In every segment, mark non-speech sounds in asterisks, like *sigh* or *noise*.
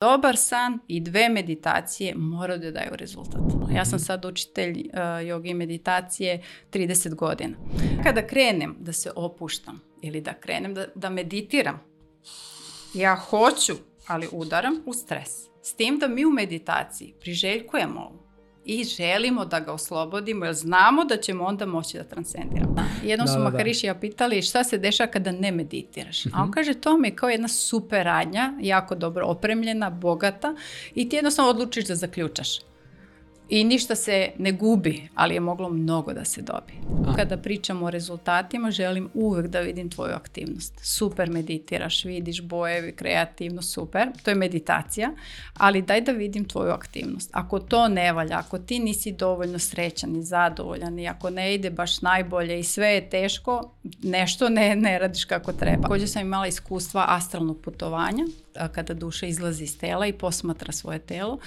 Dobar san i dve meditacije moraju da daju rezultat. Ja sam mhm. sad učitelj uh, joge i meditacije 30 godina. Kada krenem da se opuštam ili da krenem da, da meditiram, ja hoću, ali udaram u stres. S tim da mi u meditaciji priželjkujemo ovo i želimo da ga oslobodimo jer znamo da ćemo onda moći da transcendiramo. Da, da, Jednom da, su da, Maharišija da. pitali šta se dešava kada ne meditiraš. A on mhm. kaže to mi je kao jedna super radnja, jako dobro opremljena, bogata i ti jednostavno odlučiš da zaključaš i ništa se ne gubi, ali je moglo mnogo da se dobi. Kada pričamo o rezultatima, želim uvek da vidim tvoju aktivnost. Super meditiraš, vidiš bojevi, kreativno, super. To je meditacija, ali daj da vidim tvoju aktivnost. Ako to ne valja, ako ti nisi dovoljno srećan i zadovoljan i ako ne ide baš najbolje i sve je teško, nešto ne, ne radiš kako treba. Također sam imala iskustva astralnog putovanja kada duša izlazi iz tela i posmatra svoje telo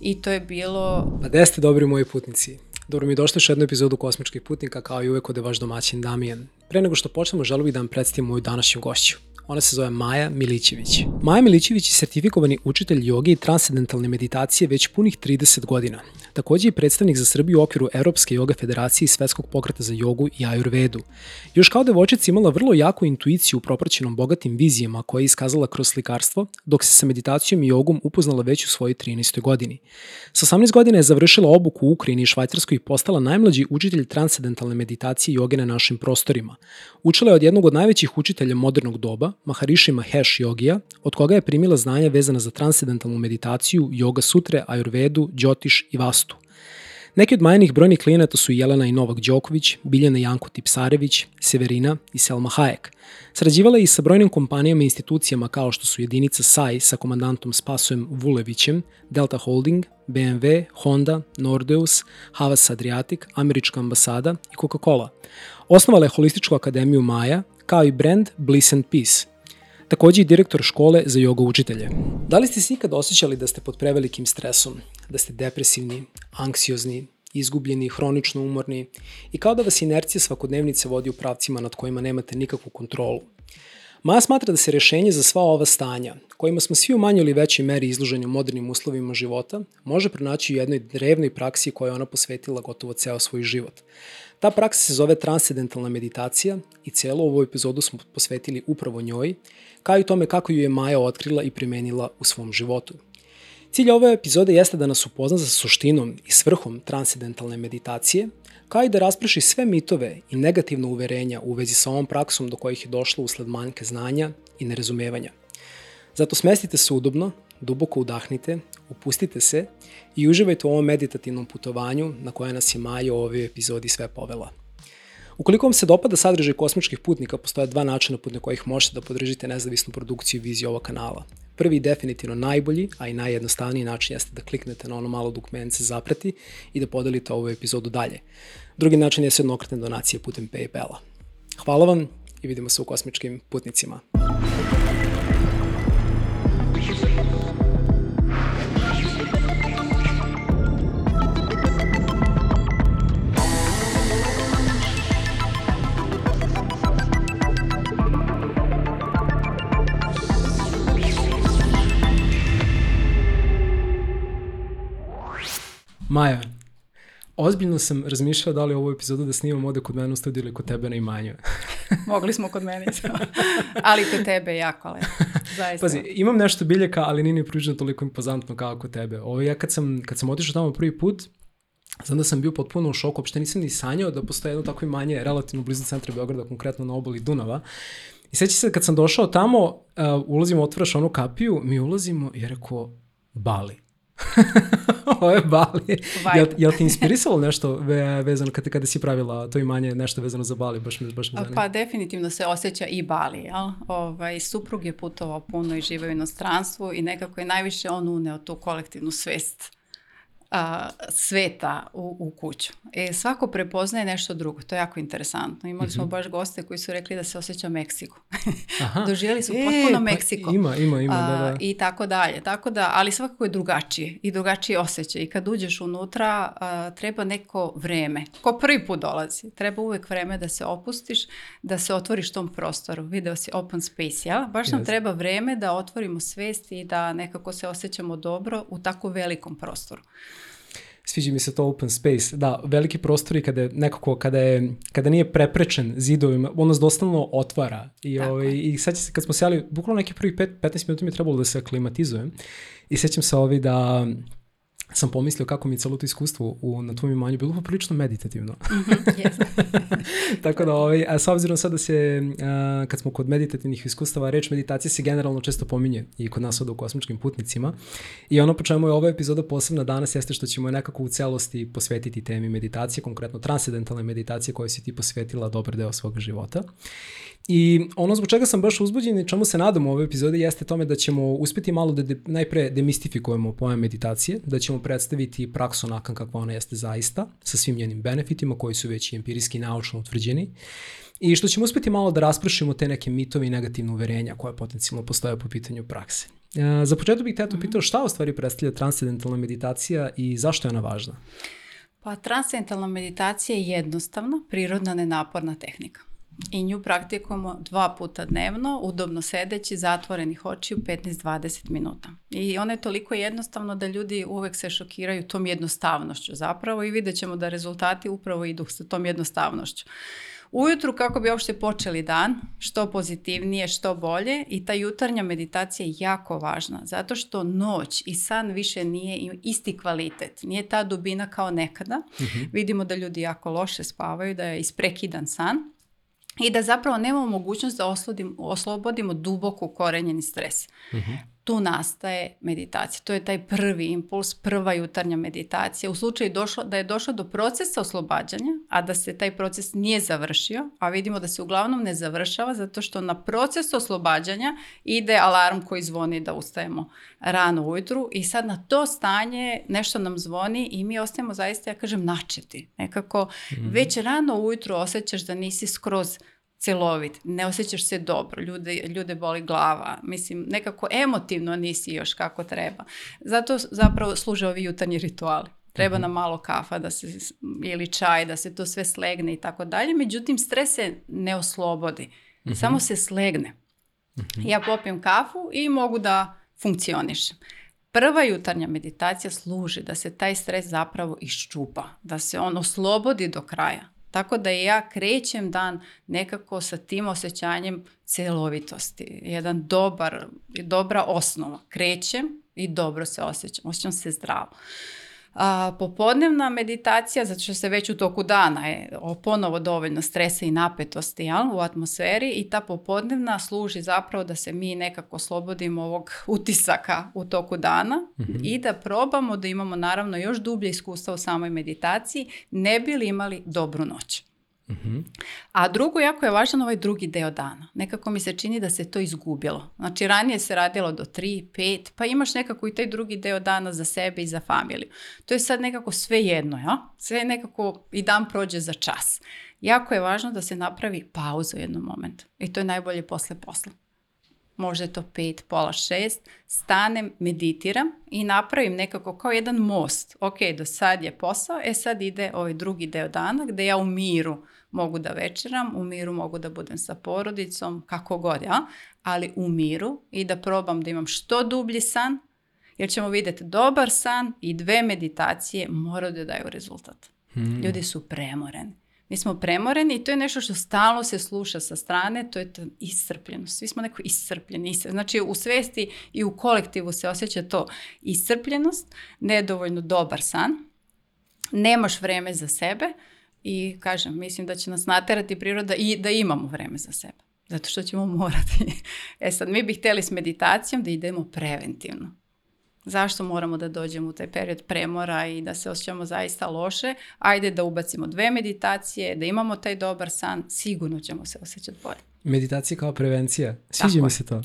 i to je bilo... Pa gde ste dobri moji putnici? Dobro mi došli u jednu epizodu Kosmičkih putnika kao i uvek ovde vaš domaćin Damijan. Pre nego što počnemo želio bih da vam predstavim moju današnju gošću. Ona se zove Maja Milićević. Maja Milićević je sertifikovani učitelj joge i transcendentalne meditacije već punih 30 godina. Takođe je predstavnik za Srbiju u okviru Evropske joga federacije i Svetskog pokreta za jogu i ajurvedu. Još kao devojčica imala vrlo jaku intuiciju propraćenom bogatim vizijama koje je iskazala kroz slikarstvo, dok se sa meditacijom i jogom upoznala već u svojoj 13. godini. Sa 18 godina je završila obuku u Ukrajini i Švajcarskoj i postala najmlađi učitelj transcendentalne meditacije i joge na našim prostorima. Učila je od jednog od najvećih učitelja modernog doba, Maharishi Mahesh Jogija, od koga je primila znanja vezana za transcendentalnu meditaciju, yoga sutre, ayurvedu, džotiš i vastu. Neki od majenih brojnih klijenata su Jelena i Novak Đoković, Biljana Janko Tipsarević, Severina i Selma Hayek. Sarađivala je i sa brojnim kompanijama i institucijama kao što su jedinica SAI sa komandantom Spasojem Vulevićem, Delta Holding, BMW, Honda, Nordeus, Havas Adriatic, Američka ambasada i Coca-Cola. Osnovala je Holističku akademiju Maja, kao i brand Bliss and Peace, takođe i direktor škole za joga učitelje. Da li ste se ikad osjećali da ste pod prevelikim stresom, da ste depresivni, anksiozni, izgubljeni, hronično umorni i kao da vas inercija svakodnevnice vodi u pravcima nad kojima nemate nikakvu kontrolu. Maja smatra da se rešenje za sva ova stanja, kojima smo svi u manjoj ili većoj meri izloženi u modernim uslovima života, može pronaći u jednoj drevnoj praksi koja je ona posvetila gotovo ceo svoj život. Ta praksa se zove transcendentalna meditacija i celo ovu epizodu smo posvetili upravo njoj, kao i tome kako ju je Maja otkrila i primenila u svom životu. Cilj ove epizode jeste da nas upozna sa suštinom i svrhom transcendentalne meditacije, kao i da raspreši sve mitove i negativno uverenja u vezi sa ovom praksom do kojih je došlo usled manjke znanja i nerazumevanja. Zato smestite se udobno, duboko udahnite, upustite se i uživajte u ovom meditativnom putovanju na koje nas je Maja u ovoj epizodi sve povela. Ukoliko vam se dopada sadržaj kosmičkih putnika, postoje dva načina put kojih možete da podržite nezavisnu produkciju i viziju ovog kanala. Prvi i definitivno najbolji, a i najjednostavniji način jeste da kliknete na ono malo dugmence zaprati i da podelite ovu epizodu dalje. Drugi način je jednokratne donacije putem Paypala. Hvala vam i vidimo se u kosmičkim putnicima. Maja, ozbiljno sam razmišljao da li ovu epizodu da snimam ovde kod mene u studiju ili kod tebe na imanju. *laughs* Mogli smo kod mene, ali kod tebe jako lepo. *laughs* Zaista. Pazi, imam nešto biljaka, ali nije ni toliko impozantno kao kod tebe. Ovo, ja kad sam, kad sam otišao tamo prvi put, Znam da sam bio potpuno u šoku, uopšte nisam ni sanjao da postoje jedno takvo imanje relativno blizu centra Beograda, konkretno na obali Dunava. I sećam se kad sam došao tamo, uh, ulazimo, otvaraš onu kapiju, mi ulazimo i ja rekao, Bali *laughs* ove Bali. Jel, jel ti inspirisalo nešto ve, vezano kada, kada si pravila to imanje, nešto vezano za Bali, baš me, baš me zanima. Pa definitivno se osjeća i Bali. Jel? Ovaj, suprug je putovao puno i živao u inostranstvu i nekako je najviše on uneo tu kolektivnu svest a, sveta u, u kuću. E, svako prepoznaje nešto drugo, to je jako interesantno. Imali smo mhm. baš goste koji su rekli da se osjeća Meksiku. *laughs* Doživjeli su e, potpuno pa Meksiko. Ima, ima, ima, da, a, da, da. I tako dalje. Tako da, ali svakako je drugačije i drugačije osjećaj. I kad uđeš unutra, a, treba neko vreme. Ko prvi put dolazi, treba uvek vreme da se opustiš, da se otvoriš tom prostoru. Video si open space, jel? Baš yes. nam treba vreme da otvorimo svest i da nekako se osjećamo dobro u tako velikom prostoru sviđa mi se to open space, da, veliki prostori kada je nekako, kada, je, kada nije preprečen zidovima, on nas doslovno otvara i, Tako. ovaj, i sad se, kad smo sjeli, bukvalno neki prvi 5, 15 minuta mi je trebalo da se aklimatizujem i sećam se ovi ovaj da sam pomislio kako mi je celo to iskustvo u, na tom imanju bilo poprilično pa meditativno. Mhm, *laughs* Tako da, ovaj, a s obzirom sad da se, a, kad smo kod meditativnih iskustava, reč meditacije se generalno često pominje i kod nas ovde u kosmičkim putnicima. I ono po čemu je ova epizoda posebna danas jeste što ćemo je nekako u celosti posvetiti temi meditacije, konkretno transcendentalne meditacije koje si ti posvetila dobar deo svog života. I ono zbog čega sam baš uzbuđen i čemu se nadam u ovoj epizodi jeste tome da ćemo uspeti malo da de, najpre demistifikujemo pojam meditacije, da ćemo predstaviti praksu onakon kakva ona jeste zaista, sa svim njenim benefitima koji su već i empirijski naučno utvrđeni i što ćemo uspeti malo da raspršimo te neke mitove i negativne uverenja koja potencijalno postoje po pitanju prakse. E, za početak bih te Teto mhm. pitao šta u stvari predstavlja transcendentalna meditacija i zašto je ona važna? Pa transcendentalna meditacija je jednostavna, prirodna, nenaporna tehnika i nju praktikujemo dva puta dnevno, udobno sedeći, zatvorenih očiju, 15-20 minuta. I ona je toliko jednostavno da ljudi uvek se šokiraju tom jednostavnošću zapravo i vidjet ćemo da rezultati upravo idu sa tom jednostavnošću. Ujutru kako bi uopšte počeli dan, što pozitivnije, što bolje i ta jutarnja meditacija je jako važna zato što noć i san više nije isti kvalitet, nije ta dubina kao nekada. Uh mhm. -huh. Vidimo da ljudi jako loše spavaju, da je isprekidan san i da zapravo nemamo mogućnost da oslobodimo, oslobodimo duboko ukorenjeni stres. Uh mhm. -huh tu nastaje meditacija. To je taj prvi impuls, prva jutarnja meditacija. U slučaju došlo, da je došlo do procesa oslobađanja, a da se taj proces nije završio, a vidimo da se uglavnom ne završava zato što na proces oslobađanja ide alarm koji zvoni da ustajemo rano ujutru i sad na to stanje nešto nam zvoni i mi ostajemo zaista, ja kažem, načeti. Nekako mm -hmm. već rano ujutru osjećaš da nisi skroz celovit, ne osjećaš se dobro, ljude, ljude boli glava, mislim, nekako emotivno nisi još kako treba. Zato zapravo služe ovi jutarnji rituali. Treba mhm. nam malo kafa da se, ili čaj, da se to sve slegne i tako dalje. Međutim, stres se ne oslobodi, mm-hmm. samo se slegne. Mm-hmm. Ja popijem kafu i mogu da funkcionišem. Prva jutarnja meditacija služi da se taj stres zapravo iščupa, da se on oslobodi do kraja. Tako da ja krećem dan nekako sa tim osjećanjem celovitosti. Jedan dobar, dobra osnova. Krećem i dobro se osjećam. Osjećam se zdravo. A, popodnevna meditacija, zato što se već u toku dana je ponovo dovoljno stresa i napetosti jel, u atmosferi i ta popodnevna služi zapravo da se mi nekako oslobodimo ovog utisaka u toku dana mm-hmm. i da probamo da imamo naravno još dublje iskustva u samoj meditaciji, ne bi li imali dobru noć mm A drugo, jako je važan ovaj drugi deo dana. Nekako mi se čini da se to izgubilo. Znači, ranije se radilo do 3, 5, pa imaš nekako i taj drugi deo dana za sebe i za familiju. To je sad nekako sve jedno, ja? Sve nekako i dan prođe za čas. Jako je važno da se napravi pauza u jednom momentu. I to je najbolje posle posla. Možda je to 5, pola 6. Stanem, meditiram i napravim nekako kao jedan most. Ok, do sad je posao, e sad ide ovaj drugi deo dana gde ja u miru mogu da večeram, u miru mogu da budem sa porodicom, kako god, ja? ali u miru i da probam da imam što dublji san, jer ćemo videti dobar san i dve meditacije moraju da daju rezultat. Hmm. Ljudi su premoreni. Mi smo premoreni i to je nešto što stalno se sluša sa strane, to je ta iscrpljenost. Svi smo neko iscrpljeni. Znači u svesti i u kolektivu se osjeća to iscrpljenost, nedovoljno dobar san, nemaš vreme za sebe, I kažem, mislim da će nas naterati priroda i da imamo vreme za sebe. Zato što ćemo morati. *laughs* e sad, mi bi hteli s meditacijom da idemo preventivno. Zašto moramo da dođemo u taj period premora i da se osjećamo zaista loše? Ajde da ubacimo dve meditacije, da imamo taj dobar san, sigurno ćemo se osjećati bolje. Meditacija kao prevencija. Sviđa Tako. mi se to.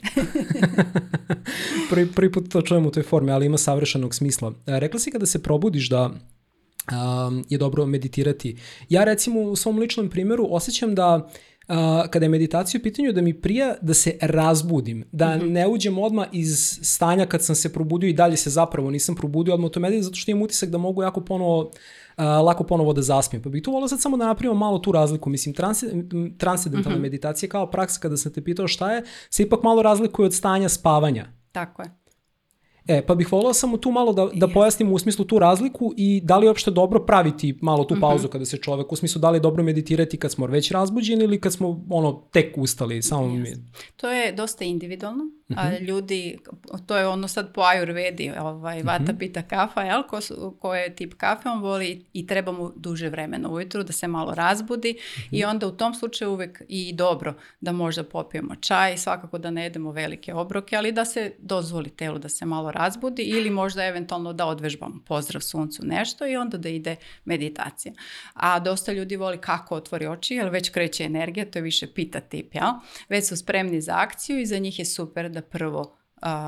*laughs* prvi, prvi put to čujem u toj formi, ali ima savršenog smisla. E, rekla si kada se probudiš da um, je dobro meditirati. Ja recimo u svom ličnom primjeru osjećam da Uh, kada je meditacija u pitanju da mi prija da se razbudim, da mm -hmm. ne uđem odma iz stanja kad sam se probudio i dalje se zapravo nisam probudio odmah u to medije, zato što imam utisak da mogu jako ponovo uh, lako ponovo da zaspijem. Pa bih tu volao sad samo da napravimo malo tu razliku. Mislim, transcendentalna mm -hmm. meditacija kao praksa kada sam te pitao šta je, se ipak malo razlikuje od stanja spavanja. Tako je. E, pa bih volao samo tu malo da, da yes. pojasnim u smislu tu razliku i da li je uopšte dobro praviti malo tu mhm. pauzu kada se čovek, u smislu da li je dobro meditirati kad smo već razbuđeni ili kad smo ono tek ustali, samo mi... To je dosta individualno, a mhm. ljudi, to je ono sad po ajurvedi, ovaj, vata mhm. pita kafa, jel, ko, su, ko je tip kafe, on voli i treba mu duže vremena ujutru da se malo razbudi i onda u tom slučaju uvek i dobro da možda popijemo čaj, svakako da ne jedemo velike obroke, ali da se dozvoli telu da se malo razbudi ili možda eventualno da odvežbam pozdrav suncu nešto i onda da ide meditacija. A dosta ljudi voli kako otvori oči, jer već kreće energija, to je više pita tip, ja? Već su spremni za akciju i za njih je super da prvo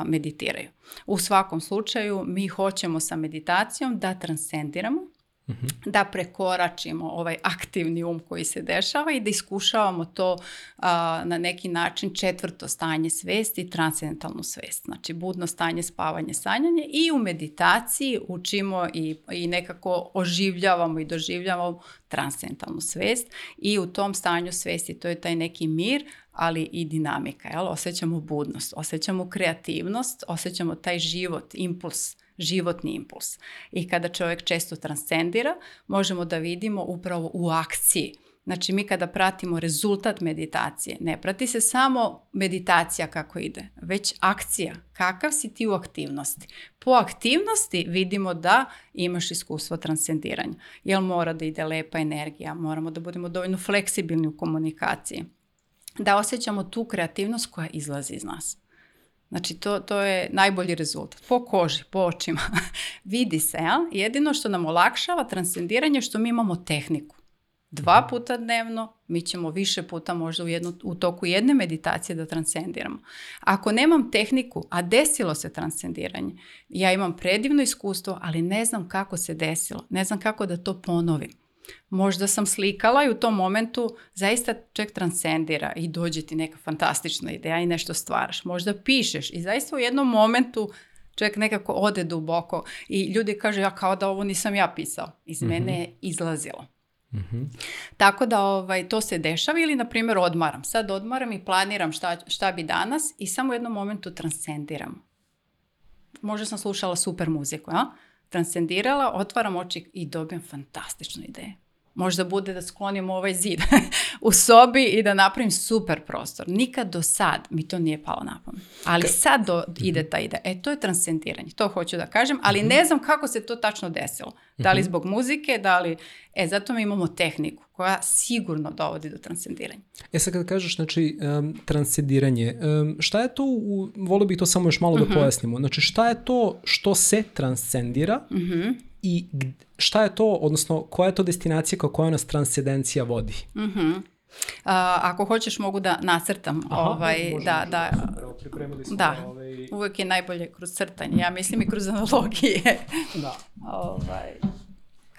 meditiraju. U svakom slučaju mi hoćemo sa meditacijom da transcendiramo, Mm-hmm. da prekoračimo ovaj aktivni um koji se dešava i da iskušavamo to a, na neki način četvrto stanje svesti transcendentalnu svest. Znači budno stanje, spavanje, sanjanje i u meditaciji učimo i, i nekako oživljavamo i doživljavamo transcendentalnu svest i u tom stanju svesti to je taj neki mir, ali i dinamika. Jel? Osećamo budnost, osećamo kreativnost, osećamo taj život, impuls životni impuls. I kada čovjek često transcendira, možemo da vidimo upravo u akciji. Znači mi kada pratimo rezultat meditacije, ne prati se samo meditacija kako ide, već akcija, kakav si ti u aktivnosti. Po aktivnosti vidimo da imaš iskustvo transcendiranja, jer mora da ide lepa energija, moramo da budemo dovoljno fleksibilni u komunikaciji, da osjećamo tu kreativnost koja izlazi iz nas. Znači to, to je najbolji rezultat. Po koži, po očima. *laughs* Vidi se, ja? jedino što nam olakšava transcendiranje što mi imamo tehniku. Dva mhm. puta dnevno, mi ćemo više puta možda u, jednu, u toku jedne meditacije da transcendiramo. Ako nemam tehniku, a desilo se transcendiranje, ja imam predivno iskustvo, ali ne znam kako se desilo, ne znam kako da to ponovim možda sam slikala i u tom momentu zaista čovjek transcendira i dođe ti neka fantastična ideja i nešto stvaraš. Možda pišeš i zaista u jednom momentu čovjek nekako ode duboko i ljudi kažu ja kao da ovo nisam ja pisao. Iz mm-hmm. mene je izlazilo. Mm-hmm. Tako da ovaj, to se dešava ili na primjer odmaram. Sad odmaram i planiram šta, šta bi danas i samo u jednom momentu transcendiram. Možda sam slušala super muziku, ja? transcendirala, otvaram oči i dobijam fantastičnu ideju možda bude da sklonim ovaj zid *laughs* u sobi i da napravim super prostor. Nikad do sad mi to nije palo na pamet. Ali sad do, mhm. ide ta ideja. E, to je transcendiranje, to hoću da kažem, ali mhm. ne znam kako se to tačno desilo. Da li mhm. zbog muzike, da li... E, zato mi imamo tehniku koja sigurno dovodi do transcendiranja. E sad kad kažeš, znači, um, transcendiranje, um, šta je to, u, volio bih to samo još malo uh -huh. da pojasnimo, znači šta je to što se transcendira, uh -huh i šta je to, odnosno koja je to destinacija kao koja nas transcendencija vodi? Mhm. Mm -hmm. Uh, ako hoćeš mogu da nacrtam Aha, ovaj, možemo, da, da, smo da, ovaj... uvek je najbolje kroz crtanje ja mislim i kroz *laughs* analogije da. ovaj,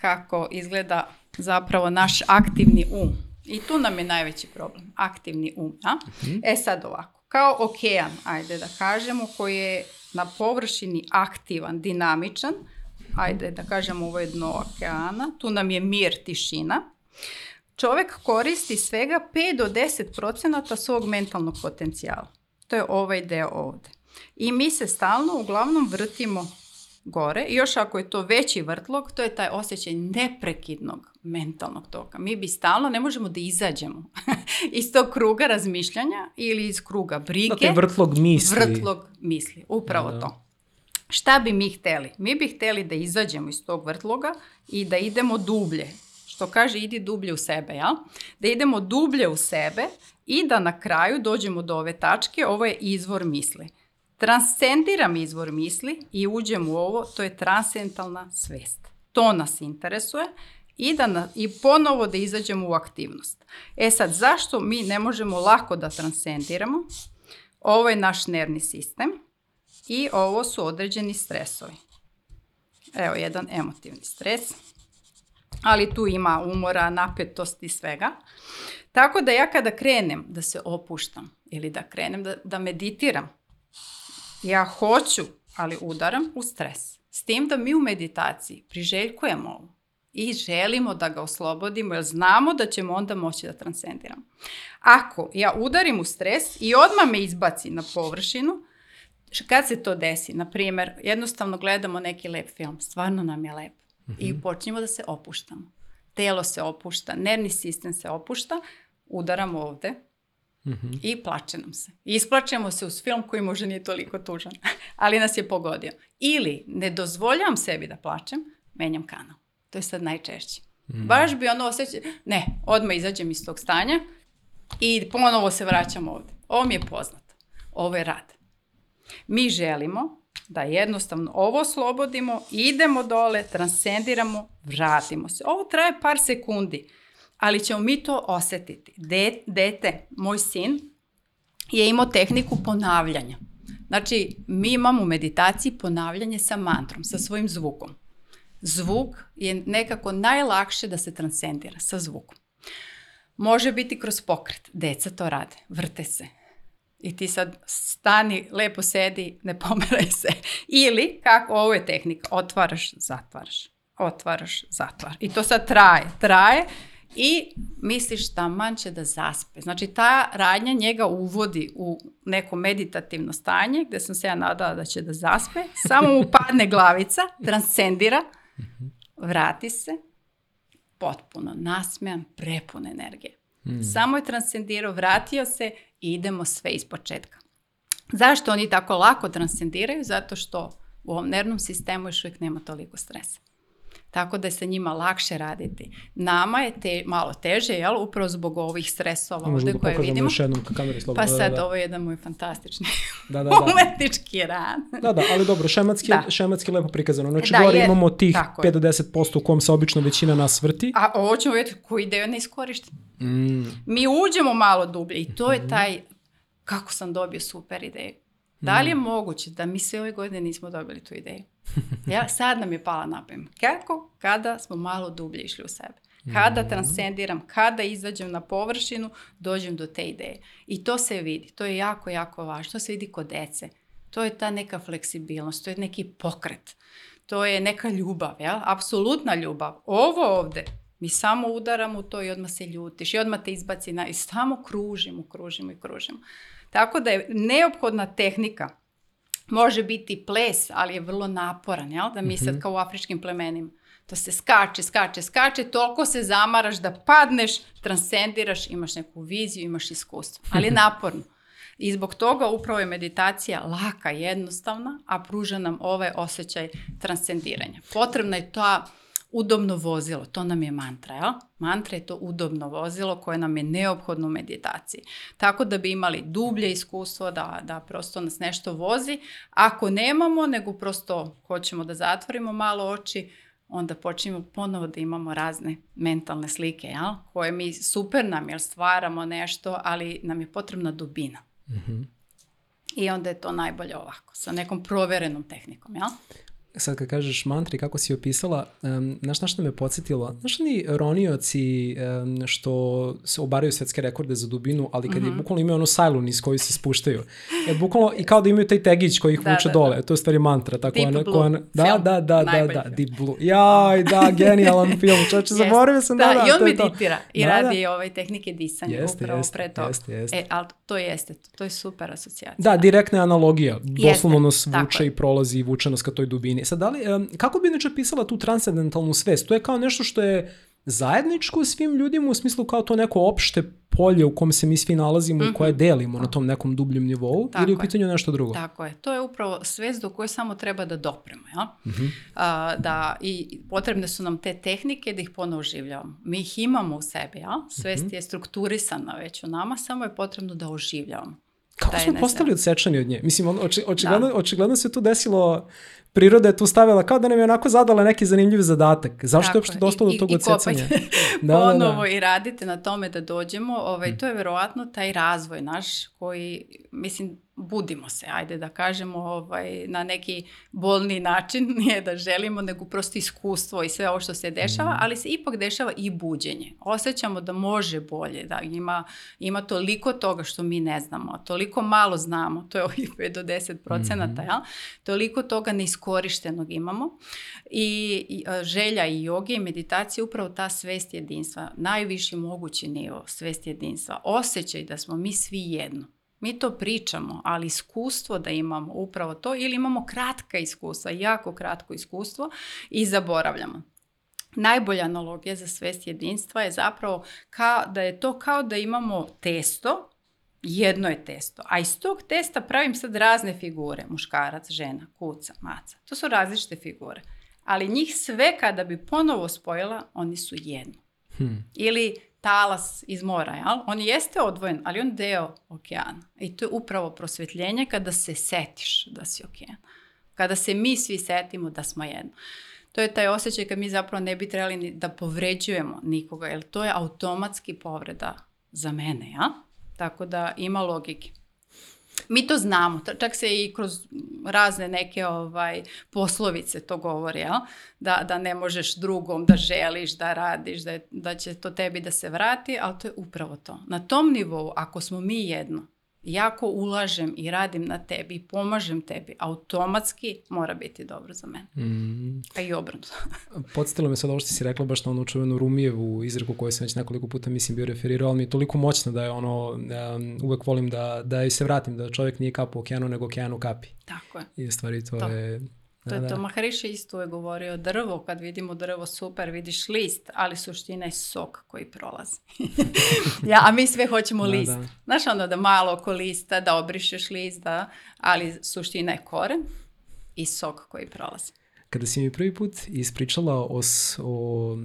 kako izgleda zapravo naš aktivni um i tu nam je najveći problem aktivni um Da? Uh mhm. -huh. e sad ovako, kao okean ajde da kažemo koji je na površini aktivan, dinamičan ajde da kažem ovo je dno okeana, tu nam je mir, tišina. čovek koristi svega 5 do 10 procenata svog mentalnog potencijala. To je ovaj deo ovde. I mi se stalno uglavnom vrtimo gore. još ako je to veći vrtlog, to je taj osjećaj neprekidnog mentalnog toka. Mi bi stalno ne možemo da izađemo *laughs* iz tog kruga razmišljanja ili iz kruga brige. To je vrtlog misli. Vrtlog misli, upravo da. to. Šta bi mi hteli? Mi bi hteli da izađemo iz tog vrtloga i da idemo dublje. Što kaže, idi dublje u sebe, ja? Da idemo dublje u sebe i da na kraju dođemo do ove tačke, ovo je izvor misli. Transcendiram izvor misli i uđem u ovo, to je transcendentalna svest. To nas interesuje i, da na, i ponovo da izađemo u aktivnost. E sad, zašto mi ne možemo lako da transcendiramo? Ovo je naš nervni sistem, I ovo su određeni stresovi. Evo jedan emotivni stres, ali tu ima umora, napetosti i svega. Tako da ja kada krenem da se opuštam ili da krenem da, da meditiram, ja hoću, ali udaram u stres. S tim da mi u meditaciji priželjkujemo ovo i želimo da ga oslobodimo jer znamo da ćemo onda moći da transcendiramo. Ako ja udarim u stres i odmah me izbaci na površinu, kad se to desi, na primjer, jednostavno gledamo neki lep film, stvarno nam je lep mm -hmm. i mhm. počinjemo da se opuštamo. Telo se opušta, nervni sistem se opušta, udaramo ovde mm -hmm. i plače nam se. I isplačemo se uz film koji možda nije toliko tužan, *laughs* ali nas je pogodio. Ili ne dozvoljam sebi da plačem, menjam kanal. To je sad najčešće. Mm -hmm. Baš bi ono osjećaj, ne, odmah izađem iz tog stanja i ponovo se vraćam ovde. Ovo mi je poznato. Ovo je rad Mi želimo da jednostavno ovo slobodimo, idemo dole, transcendiramo, vratimo se. Ovo traje par sekundi, ali ćemo mi to osetiti. De, dete, moj sin, je imao tehniku ponavljanja. Znači, mi imamo u meditaciji ponavljanje sa mantrom, sa svojim zvukom. Zvuk je nekako najlakše da se transcendira sa zvukom. Može biti kroz pokret. Deca to rade, vrte se, I ti sad stani, lepo sedi, ne pomeraj se. Ili, kako, ovo je tehnika, otvaraš, zatvaraš, otvaraš, zatvaraš. I to sad traje, traje i misliš taman će da zaspe. Znači ta radnja njega uvodi u neko meditativno stanje gde sam se ja nadala da će da zaspe, samo mu padne glavica, transcendira, vrati se, potpuno nasmejan, prepun energije. Mm. Samo je transcendirao, vratio se, idemo sve iz početka. Zašto oni tako lako transcendiraju? Zato što u ovom nervnom sistemu još uvijek nema toliko stresa tako da je sa njima lakše raditi. Nama je te, malo teže, jel, upravo zbog ovih stresova možda koje vidimo. Još jednom ka slobodno. Pa da, da, sad da, da. ovo je jedan moj fantastični *laughs* da, da, da. umetnički rad. Da, da, ali dobro, šematski, da. šematski lepo prikazano. Znači, da, gore je, imamo tih 5 do 10% u kom se obično većina nas vrti. A ovo ćemo vidjeti koji deo je neiskorišten. Mm. Mi uđemo malo dublje i to je mhm. taj kako sam dobio super ideju Da li je da. moguće da mi sve ove godine nismo dobili tu ideju? *laughs* Ja, sad nam je pala na pamet. Kako? Kada smo malo dublje išli u sebe. Kada mhm. transcendiram, kada izađem na površinu, dođem do te ideje. I to se vidi. To je jako, jako važno. To se vidi kod dece. To je ta neka fleksibilnost, to je neki pokret. To je neka ljubav, ja? apsolutna ljubav. Ovo ovde, mi samo udaramo u to i odmah se ljutiš i odmah te izbaci na, i samo kružimo, kružimo i kružimo. Tako da je neophodna tehnika može biti ples, ali je vrlo naporan, jel? Da mi sad mhm. kao u afričkim plemenima. To se skače, skače, skače, toliko se zamaraš da padneš, transcendiraš, imaš neku viziju, imaš iskustvo. Ali je *laughs* naporno. I zbog toga upravo je meditacija laka, jednostavna, a pruža nam ovaj osjećaj transcendiranja. Potrebna je ta Udobno vozilo, to nam je mantra. Jel? Mantra je to udobno vozilo koje nam je neophodno u meditaciji. Tako da bi imali dublje iskustvo da, da prosto nas nešto vozi. Ako nemamo, nego prosto hoćemo da zatvorimo malo oči, onda počinjemo ponovo da imamo razne mentalne slike, jel? koje mi super nam, jer stvaramo nešto, ali nam je potrebna dubina. Mm -hmm. I onda je to najbolje ovako, sa nekom proverenom tehnikom. Jel? sad kad kažeš mantri, kako si opisala, um, znaš na što me podsjetilo? Znaš ni ronioci um, što se obaraju svetske rekorde za dubinu, ali kad mm -hmm. je bukvalno imaju ono sajlu niz koju se spuštaju. E, bukvalno, I kao da imaju taj tegić koji ih da, vuče da, dole. Da. To je stvari mantra. Tako, Deep ona, Blue. Ona, da, film. da, da, da, da, Deep Blue. Jaj, da, *laughs* genijalan film. Čoče, yes. zaboravio sam. Da, da, da, i on meditira i da, radi da. ove tehnike disanja jeste, upravo jeste, pre toga. Jeste, jeste. E, ali to jeste, to to je super asocijacija. Da, direktna analogija. Doslovno nas vuče i prolazi i vuče nas ka toj dubini sad, da li, kako bi inače pisala tu transcendentalnu svest? To je kao nešto što je zajedničko svim ljudima u smislu kao to neko opšte polje u kom se mi svi nalazimo mm -hmm. koje delimo na da. tom nekom dubljem nivou tako ili u pitanju je. nešto drugo? Tako je. To je upravo svest do koje samo treba da dopremo. Ja? Mm -hmm. A, da, I potrebne su nam te tehnike da ih ponovo oživljavamo. Mi ih imamo u sebi. Ja? Svest mm -hmm. je strukturisana već u nama, samo je potrebno da oživljavamo. Kako da smo postali odsečani od nje? Mislim, on, oči, očigledno, da. očigledno se to desilo priroda je tu stavila kao da nam je onako zadala neki zanimljiv zadatak. Zašto Tako, je uopšte došlo do tog odsecanja? *laughs* Da, *laughs* da, da, ponovo da, da. i radite na tome da dođemo. Ovaj, mm. to je verovatno taj razvoj naš koji, mislim, budimo se, ajde da kažemo ovaj, na neki bolni način, *laughs* nije da želimo, nego prosto iskustvo i sve ovo što se dešava, mhm. ali se ipak dešava i buđenje. Osećamo da može bolje, da ima, ima toliko toga što mi ne znamo, toliko malo znamo, to je ovih 5 do 10 procenata, mm -hmm. jel? toliko toga neiskorištenog imamo i, i želja i joge i meditacije upravo ta svest jedinstva, najviši mogući nivo svest jedinstva, osjećaj da smo mi svi jedno Mi to pričamo, ali iskustvo da imamo upravo to ili imamo kratka iskustva, jako kratko iskustvo i zaboravljamo. Najbolja analogija za svest jedinstva je zapravo kao, da je to kao da imamo testo, jedno je testo, a iz tog testa pravim sad razne figure, muškarac, žena, kuca, maca. To su različite figure, ali njih sve kada bi ponovo spojila, oni su jedno. Hmm. Ili talas iz mora, jel? On jeste odvojen, ali on deo okeana. I to je upravo prosvetljenje kada se setiš da si okean. Kada se mi svi setimo da smo jedno. To je taj osjećaj kad mi zapravo ne bi trebali ni da povređujemo nikoga, jer to je automatski povreda za mene, ja? Tako da ima logike. Mi to znamo, čak se i kroz razne neke ovaj, poslovice to govori, jel? Da, da ne možeš drugom, da želiš, da radiš, da, je, da će to tebi da se vrati, ali to je upravo to. Na tom nivou, ako smo mi jedno, jako ulažem i radim na tebi i pomažem tebi, automatski mora biti dobro za mene. Mm. A pa i obrnuto. *laughs* Podstilo me sad ovo što si rekla baš na onu čuvenu Rumijevu izreku koju sam već nekoliko puta mislim bio referirao, ali mi je toliko moćna da je ono, um, uvek volim da, da joj se vratim, da čovjek nije kap u okeanu, nego okeanu kapi. Tako je. I stvari to, to. je To je da, to. Da. Mahariš isto je govorio drvo, kad vidimo drvo super, vidiš list, ali suština je sok koji prolazi. *laughs* ja, a mi sve hoćemo da, list. Da. Znaš onda da malo oko lista, da obrišeš list, da, ali suština je koren i sok koji prolazi. Kada si mi prvi put ispričala o, o,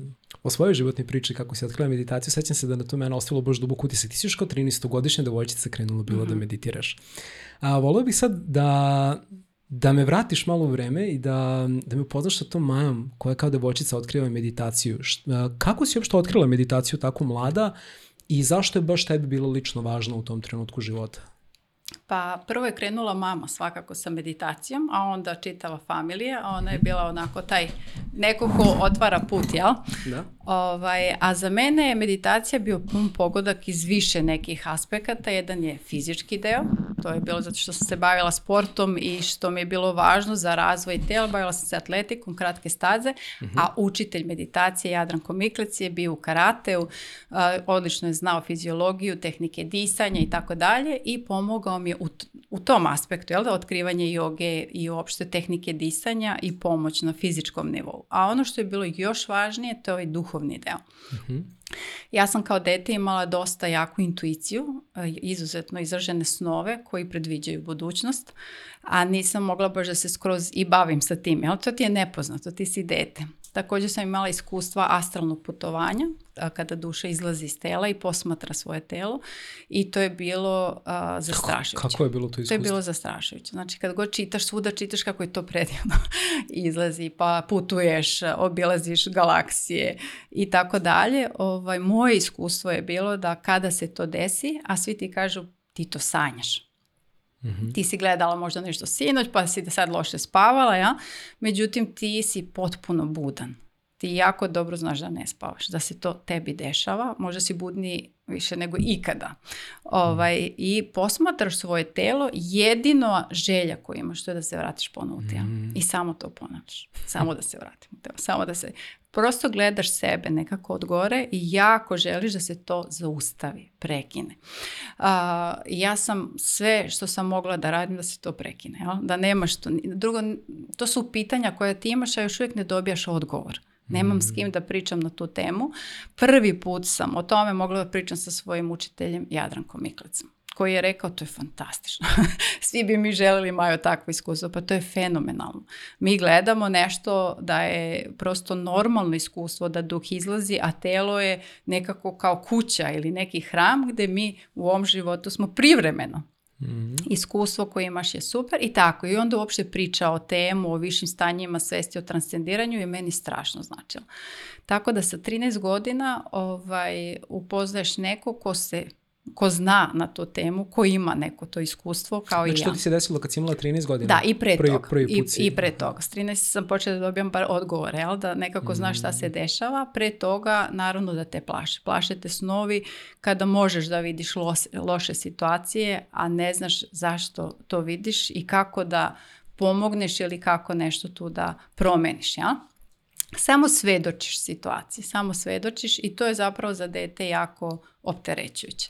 o svojoj životnoj priči kako si otkrila meditaciju, sećam se da na to mene ostavilo baš dubok utisak. Ti si još kao 13-godišnja devojčica krenula bilo mm -hmm. da mhm. meditiraš. A, volio bih sad da da me vratiš malo u vreme i da, da me upoznaš sa tom Majom koja kao devojčica otkriva meditaciju. Kako si uopšte otkrila meditaciju tako mlada i zašto je baš tebi bilo lično važno u tom trenutku života? Pa prvo je krenula mama svakako sa meditacijom, a onda čitava familija, a ona je mhm. bila onako taj neko ko otvara put, jel? Da. Ovaj, a za mene je meditacija bio pun pogodak iz više nekih aspekata. Jedan je fizički deo, to je bilo zato što sam se bavila sportom i što mi je bilo važno za razvoj tela, bavila sam se atletikom, kratke staze, uh mhm. -huh. a učitelj meditacije Jadranko Miklec je bio u karateu, odlično je znao fiziologiju, tehnike disanja i tako dalje i pomogao mi je u u tom aspektu, jel da, otkrivanje joge i uopšte tehnike disanja i pomoć na fizičkom nivou. A ono što je bilo još važnije, to je ovaj duhovni deo. Mm -hmm. Ja sam kao dete imala dosta jaku intuiciju, eh, izuzetno izražene snove koji predviđaju budućnost, a nisam mogla baš da se skroz i bavim sa tim, jel? To ti je nepoznato, ti si dete. Takođe sam imala iskustva astralnog putovanja, kada duša izlazi iz tela i posmatra svoje telo i to je bilo uh, zastrašujuće. Kako, kako, je bilo to iskustvo? To je bilo zastrašujuće. Znači kad god čitaš svuda, čitaš kako je to predivno. *laughs* izlazi, pa putuješ, obilaziš galaksije i tako dalje. Ovaj, moje iskustvo je bilo da kada se to desi, a svi ti kažu ti to sanjaš hmm Ti si gledala možda nešto sinoć pa si sad loše spavala, ja? međutim ti si potpuno budan. Ti jako dobro znaš da ne spavaš, da se to tebi dešava, možda si budni više nego ikada. Ovaj, I posmatraš svoje telo, jedino želja koju imaš to je da se vratiš ponovno u tijelo. Mm. I samo to ponaš. Samo da se vratim u tijelo. Samo da se prosto gledaš sebe nekako od gore i jako želiš da se to zaustavi, prekine. A, ja sam sve što sam mogla da radim da se to prekine, jel? da nemaš to. Drugo, to su pitanja koja ti imaš, a još uvijek ne dobijaš odgovor. Nemam s kim mm. da pričam na tu temu. Prvi put sam o tome mogla da pričam sa svojim učiteljem Jadrankom Miklicom koji je rekao to je fantastično. *laughs* Svi bi mi želili Majo takvo iskustvo, pa to je fenomenalno. Mi gledamo nešto da je prosto normalno iskustvo, da duh izlazi, a telo je nekako kao kuća ili neki hram gde mi u ovom životu smo privremeno. Mm-hmm. Iskustvo koje imaš je super i tako. I onda uopšte priča o temu, o višim stanjima svesti, o transcendiranju je meni strašno značilo. Tako da sa 13 godina ovaj, upoznaješ neko ko se ko zna na tu temu, ko ima neko to iskustvo kao znači, i ja. Znači to ti se desilo kad si imala 13 godina? Da, i pre prvi, toga. Prvi put I, I pre toga. S 13 sam počela da dobijam bar odgovore, jel? da nekako mm. znaš šta se mm. dešava. Pre toga naravno da te plaše. Plaše te snovi kada možeš da vidiš los, loše situacije, a ne znaš zašto to vidiš i kako da pomogneš ili kako nešto tu da promeniš. Jel? Samo svedočiš situaciji, samo svedočiš i to je zapravo za dete jako opterećujuće.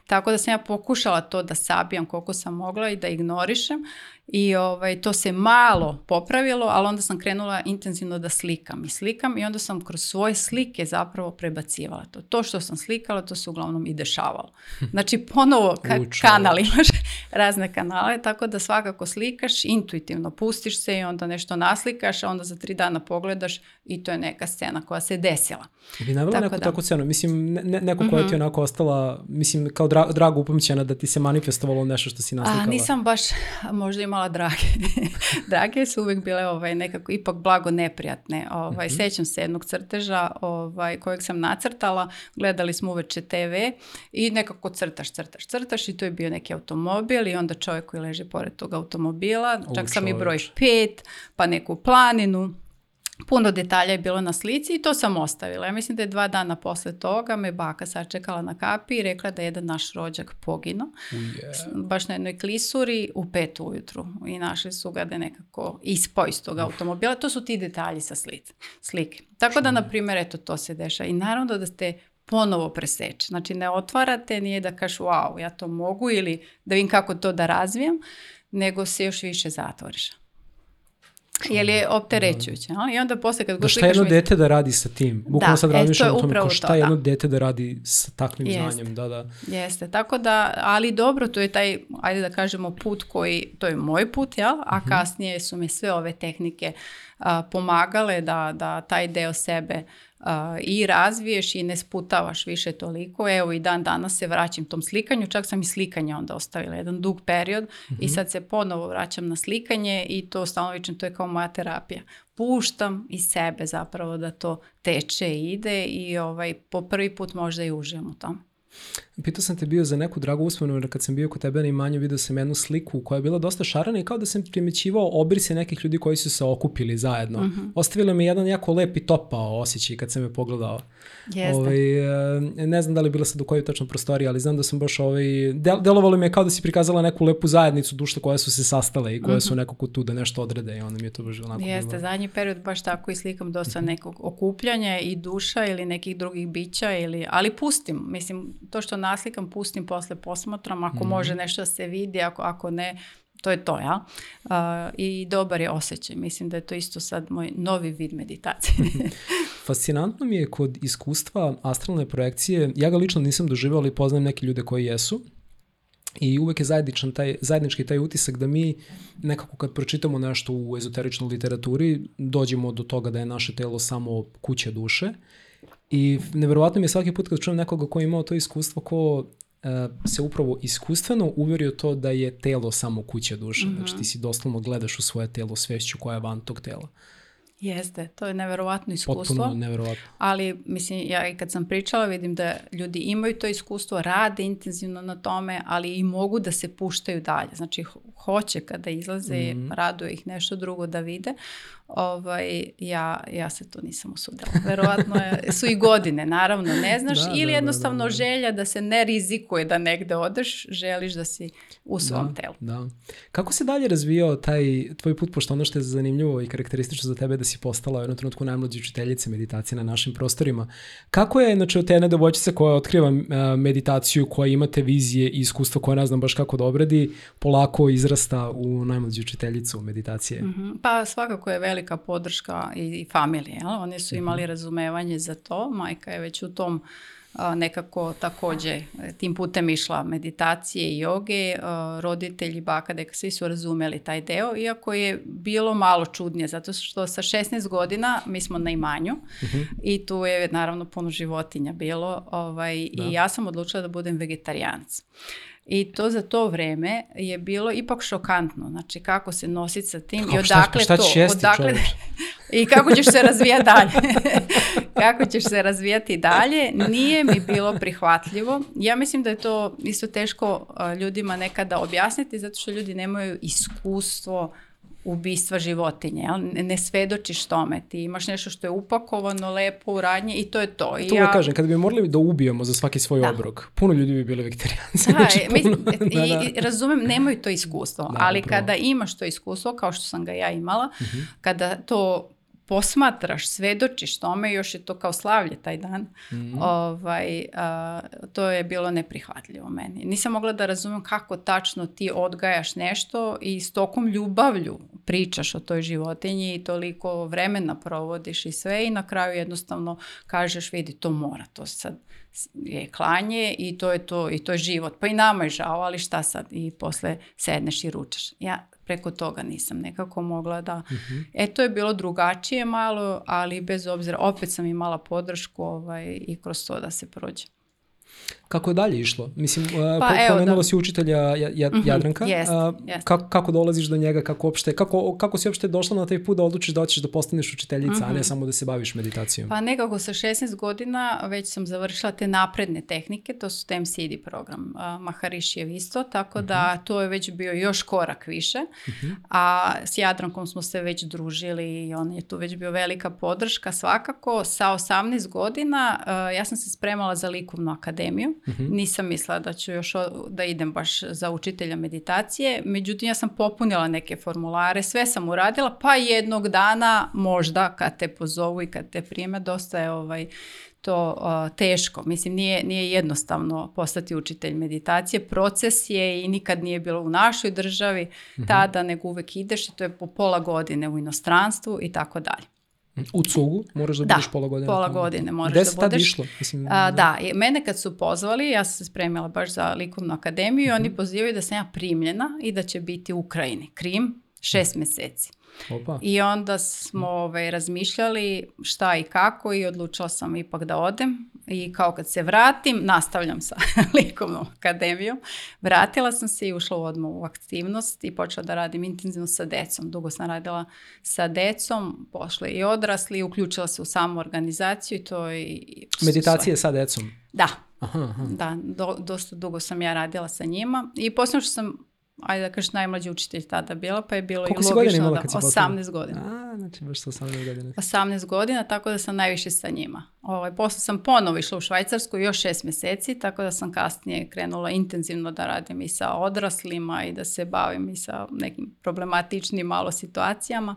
Tako da sam ja pokušala to da sabijam koliko sam mogla i da ignorišem i ovaj, to se malo popravilo, ali onda sam krenula intenzivno da slikam i slikam i onda sam kroz svoje slike zapravo prebacivala to. To što sam slikala, to se uglavnom i dešavalo. *laughs* Znači ponovo ka kanal imaš, *laughs* razne kanale, tako da svakako slikaš, intuitivno pustiš se i onda nešto naslikaš, a onda za tri dana pogledaš i to je neka scena koja se desila. I bi navela neku da. takvu scenu, mislim ne, ne, neko koja mm -hmm. ti mhm. onako ostala, mislim kao drago dra, drago upamćena da ti se manifestovalo nešto što si naslikala? A, nisam baš *laughs* možda imala drage. *laughs* drage su uvek bile ovaj, nekako ipak blago neprijatne. Ovaj, mm -hmm. Sećam se jednog crteža ovaj, kojeg sam nacrtala. Gledali smo uveče TV i nekako crtaš, crtaš, crtaš i to je bio neki automobil i onda čovjek koji leži pored tog automobila. Čak U, sam i broj pet, pa neku planinu Puno detalja je bilo na slici i to sam ostavila. Ja mislim da je dva dana posle toga me baka sačekala na kapi i rekla da je jedan naš rođak pogino. Yeah. Baš na jednoj klisuri u pet ujutru. I našli su ga da je nekako ispao iz toga automobila. To su ti detalji sa slice, slike. Tako da, na primjer, eto, to se deša. I naravno da ste ponovo preseče. Znači, ne otvarate, nije da kaš, wow, ja to mogu ili da vidim kako to da razvijem, nego se još više zatvoriš mučno. Jer je da. opterećujuće. Da. I onda posle kad da šta jedno dete da radi sa tim? Da, Bukvalno da, sad e, razmišljam o tome kao šta to, jedno da. dete da radi sa takvim Jeste. znanjem. Da, da. Jeste, tako da, ali dobro, to je taj, ajde da kažemo, put koji, to je moj put, jel? a mhm. kasnije su me sve ove tehnike a, pomagale da, da taj deo sebe i razviješ i ne sputavaš više toliko. Evo i dan danas se vraćam tom slikanju, čak sam i slikanje onda ostavila, jedan dug period mm-hmm. i mhm. sad se ponovo vraćam na slikanje i to stanovično, to je kao moja terapija. Puštam i sebe zapravo da to teče i ide i ovaj, po prvi put možda i uživam u tom pitao sam te bio za neku dragu uspomenu, jer kad sam bio kod tebe na imanju video sam jednu sliku koja je bila dosta šarana i kao da sam primećivao obrise nekih ljudi koji su se okupili zajedno. Mm -hmm. Ostavilo mi jedan jako lep i topao osjećaj kad sam je pogledao. Jeste. Ove, ovaj, ne znam da li je bila sad u kojoj tačno prostoriji, ali znam da sam baš ovaj, del, delovalo mi je kao da si prikazala neku lepu zajednicu dušta koja su se sastale i koje mm -hmm. su mhm. nekako tu da nešto odrede i onda mi je to baš onako Jeste, bilo. zadnji period baš tako i slikam dosta mhm. nekog okupljanja i duša ili nekih drugih bića ili, ali pustim, mislim, to što na naslikam, pustim, posle posmatram, ako mm. može nešto da se vidi, ako, ako ne, to je to, ja? Uh, I dobar je osjećaj. Mislim da je to isto sad moj novi vid meditacije. Mhm. *laughs* Fascinantno mi je kod iskustva astralne projekcije, ja ga lično nisam doživao, ali poznajem neke ljude koji jesu, I uvek je zajedničan taj, zajednički taj utisak da mi nekako kad pročitamo nešto u ezoteričnoj literaturi dođemo do toga da je naše telo samo kuća duše, I neverovatno mi je svaki put kad čujem nekoga ko je imao to iskustvo, ko e, se upravo iskustveno uverio to da je telo samo kuća duša. Mm -hmm. Znači ti si doslovno gledaš u svoje telo svešću koja je van tog tela. Jeste, to je neverovatno iskustvo. Potpuno neverovatno. Ali mislim, ja i kad sam pričala vidim da ljudi imaju to iskustvo, rade intenzivno na tome, ali i mogu da se puštaju dalje. Znači hoće kada izlaze, mm -hmm. raduje ih nešto drugo da vide ovaj, ja, ja se tu nisam usudila. Verovatno je, su i godine, naravno, ne znaš, da, ili da, da jednostavno da, da, želja da se ne rizikuje da negde odeš, želiš da si u svom da, telu. Da. Kako se dalje razvio taj tvoj put, pošto ono što je zanimljivo i karakteristično za tebe da si postala u jednom trenutku najmlađa učiteljica meditacije na našim prostorima. Kako je, znači, od te jedna devojčica koja otkriva meditaciju, koja imate vizije i iskustvo koje ne znam baš kako da obradi, polako izrasta u najmlađu učiteljicu meditacije? Mm -hmm. Pa svakako je veliko velika podrška i, i familije. Jel? Oni su mhm. imali razumevanje za to. Majka je već u tom nekako takođe e, tim putem išla meditacije i joge, roditelji, baka, deka, svi su razumeli taj deo, iako je bilo malo čudnije, zato što sa 16 godina mi smo na imanju uh mhm. -huh. i tu je naravno puno životinja bilo ovaj, da. i ja sam odlučila da budem vegetarijanac. I to za to vreme je bilo ipak šokantno, znači kako se nositi sa tim kako, i odakle šta, šta to, jesti, odakle *laughs* i kako ćeš se razvijati dalje. *laughs* kako ćeš se razvijati dalje, nije mi bilo prihvatljivo. Ja mislim da je to isto teško ljudima nekada objasniti zato što ljudi nemaju iskustvo ubistva životinje, jel? ne svedočiš tome, ti imaš nešto što je upakovano, lepo u radnje i to je to. E I to ja... kažem, kada bi morali da ubijemo za svaki svoj da. obrok, puno ljudi bi bili vegetarijanci. Da, *laughs* znači, e, puno... mislim, e, *laughs* da, da. I, da. razumem, nemaju to iskustvo, da, ali upravo. kada imaš to iskustvo, kao što sam ga ja imala, uh mhm. -huh. kada to posmatraš, svedočiš tome, još je to kao slavlje taj dan, mm. ovaj, a, to je bilo neprihvatljivo meni. Nisam mogla da razumem kako tačno ti odgajaš nešto i s tokom ljubavlju pričaš o toj životinji i toliko vremena provodiš i sve i na kraju jednostavno kažeš vidi to mora, to sad je klanje i to je to i to je život. Pa i nama je žao, ali šta sad? I posle sedneš i ručaš. Ja preko toga nisam nekako mogla da... Uh mhm. -huh. E, to je bilo drugačije malo, ali bez obzira, opet sam imala podršku ovaj, i kroz to da se prođe. Kako je dalje išlo? Mislim, eh, pa, pomenula da. si učitelja mhm, Jadranka. Mm -hmm, jest, eh, jest. Kako, kako dolaziš do njega, kako, opšte, kako, kako si uopšte došla na taj put da odlučiš da hoćeš da postaneš učiteljica, mm -hmm. a ne mhm. samo da se baviš meditacijom? Pa nekako sa 16 godina već sam završila te napredne tehnike, to su TMCD program, eh, Maharišijev isto, tako da mm -hmm. to je već bio još korak više. Mhm. A s Jadrankom smo se već družili i on je tu već bio velika podrška svakako. Sa 18 godina ja sam se spremala za likovnu akademiju akademiju. Mm -hmm. Nisam mislila da ću još da idem baš za učitelja meditacije, međutim ja sam popunila neke formulare, sve sam uradila, pa jednog dana možda kad te pozovu i kad te prijeme, dosta je ovaj, to uh, teško. Mislim, nije, nije jednostavno postati učitelj meditacije. Proces je i nikad nije bilo u našoj državi mm -hmm. tada, nego uvek ideš i to je po pola godine u inostranstvu i tako dalje. U cugu moraš da, da budeš pola godine. pola godine moraš Gde da budeš. Gde tad išlo? Mislim, A, da, mene kad su pozvali, ja sam se spremila baš za likovnu akademiju i uh oni mhm. pozivaju da sam ja primljena i da će biti u Ukrajini, Krim, šest meseci. Opa. I onda smo ovaj, razmišljali šta i kako i odlučila sam ipak da odem i kao kad se vratim, nastavljam sa *laughs* likovnom akademijom, vratila sam se i ušla u odmah u aktivnost i počela da radim intenzivno sa decom. Dugo sam radila sa decom, pošla i odrasli, uključila se u samu organizaciju i to i... Meditacije sa decom? Da. Aha, aha. Da, do, dosta dugo sam ja radila sa njima i posljedno što sam ajde da kažeš, najmlađi učitelj tada bila, pa je bilo Koliko i logično. Koliko godina imala da kad si 18 godina. A, znači baš sa 18 godina. 18 godina, tako da sam najviše sa njima. Ovaj, posle sam ponovo išla u Švajcarsku još 6 meseci, tako da sam kasnije krenula intenzivno da radim i sa odraslima i da se bavim i sa nekim problematičnim malo situacijama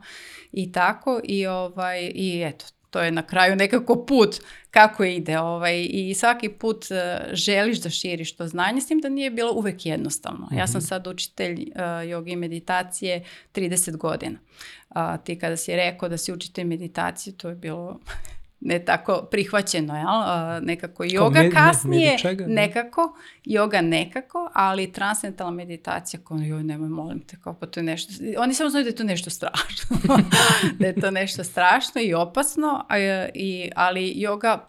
i tako. I, ovaj, i eto, to je na kraju nekako put kako ide ovaj, i svaki put e, želiš da širiš to znanje s tim da nije bilo uvek jednostavno. Ja sam mhm. sad učitelj uh, e, joge i meditacije 30 godina. Uh, ti kada si rekao da si učitelj meditacije, to je bilo ne tako prihvaćeno, jel? nekako joga med, kasnije, med čega, ne? Da? nekako, joga nekako, ali transcendentalna meditacija, kao joj nemoj molim te, kao pa to je nešto, oni samo znaju da je to nešto strašno, *laughs* da je to nešto strašno i opasno, a, i, ali joga